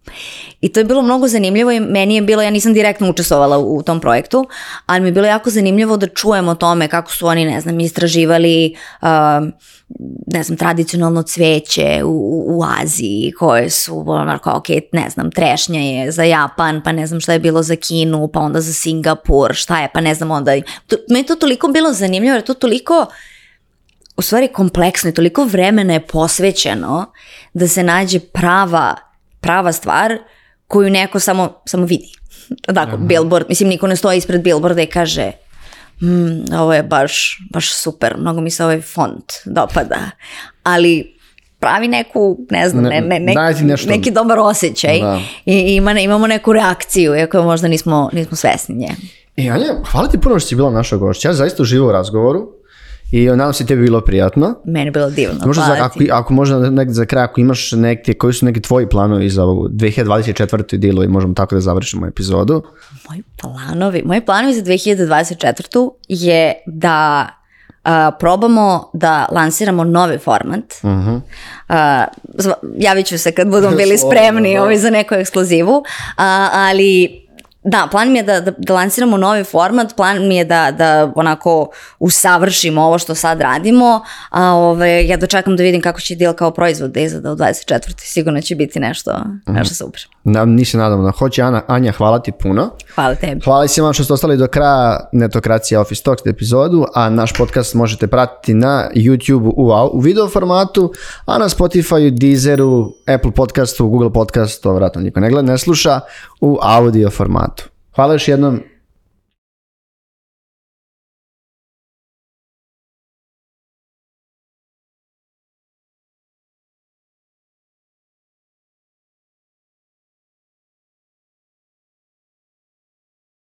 I to je bilo mnogo zanimljivo i meni je bilo, ja nisam direktno učestvovala u, tom projektu, ali mi je bilo jako zanimljivo da čujem o tome kako su oni, ne znam, istraživali um, ne znam, tradicionalno cveće u, u, Aziji koje su onako, ok, ne znam, trešnja je za Japan, pa ne znam šta je bilo za Kinu, pa onda za Singapur, šta je, pa ne znam onda. To, meni je to toliko bilo zanimljivo, je to toliko u stvari kompleksno i toliko vremena je posvećeno da se nađe prava, prava stvar koju neko samo, samo vidi. Tako, billboard, mislim niko ne stoji ispred billboarda i kaže "Mm, ovo je baš, baš super, mnogo mi se ovaj font dopada, ali pravi neku, ne znam, ne, ne, ti nešto. neki dobar osjećaj Da. i ima, imamo neku reakciju, iako možda nismo, nismo svesni nje. I Anja, hvala ti puno što si bila naša gošća. Ja zaista uživo u razgovoru i nadam se tebi bilo prijatno. Meni je bilo divno. Možda za, hvala ako, ti. ako možda negdje za kraj, ako imaš neke, koji su neki tvoji planovi za ovu 2024. dilu i možemo tako da završimo epizodu. Moji planovi, moji planovi za 2024. je da a, probamo da lansiramo novi format. A, zva- javit ću se kad budemo bili spremni ovaj, za neku ekskluzivu, A, ali da, plan mi je da, da, da lansiramo novi format, plan mi je da, da onako usavršimo ovo što sad radimo, a ovaj, ja dočekam da vidim kako će deal kao proizvod da izgleda u 24. Sigurno će biti nešto, nešto super. Na, nisi nadamo da hoće. Ana, Anja, hvala ti puno. Hvala tebi. Hvala svima vam što ste ostali do kraja Netokracija Office Talks epizodu, a naš podcast možete pratiti na YouTube u, u video formatu, a na Spotify, Deezeru, Apple podcastu, Google podcastu, to vratno niko ne gleda, ne sluša, u audio formatu. Hvala još jednom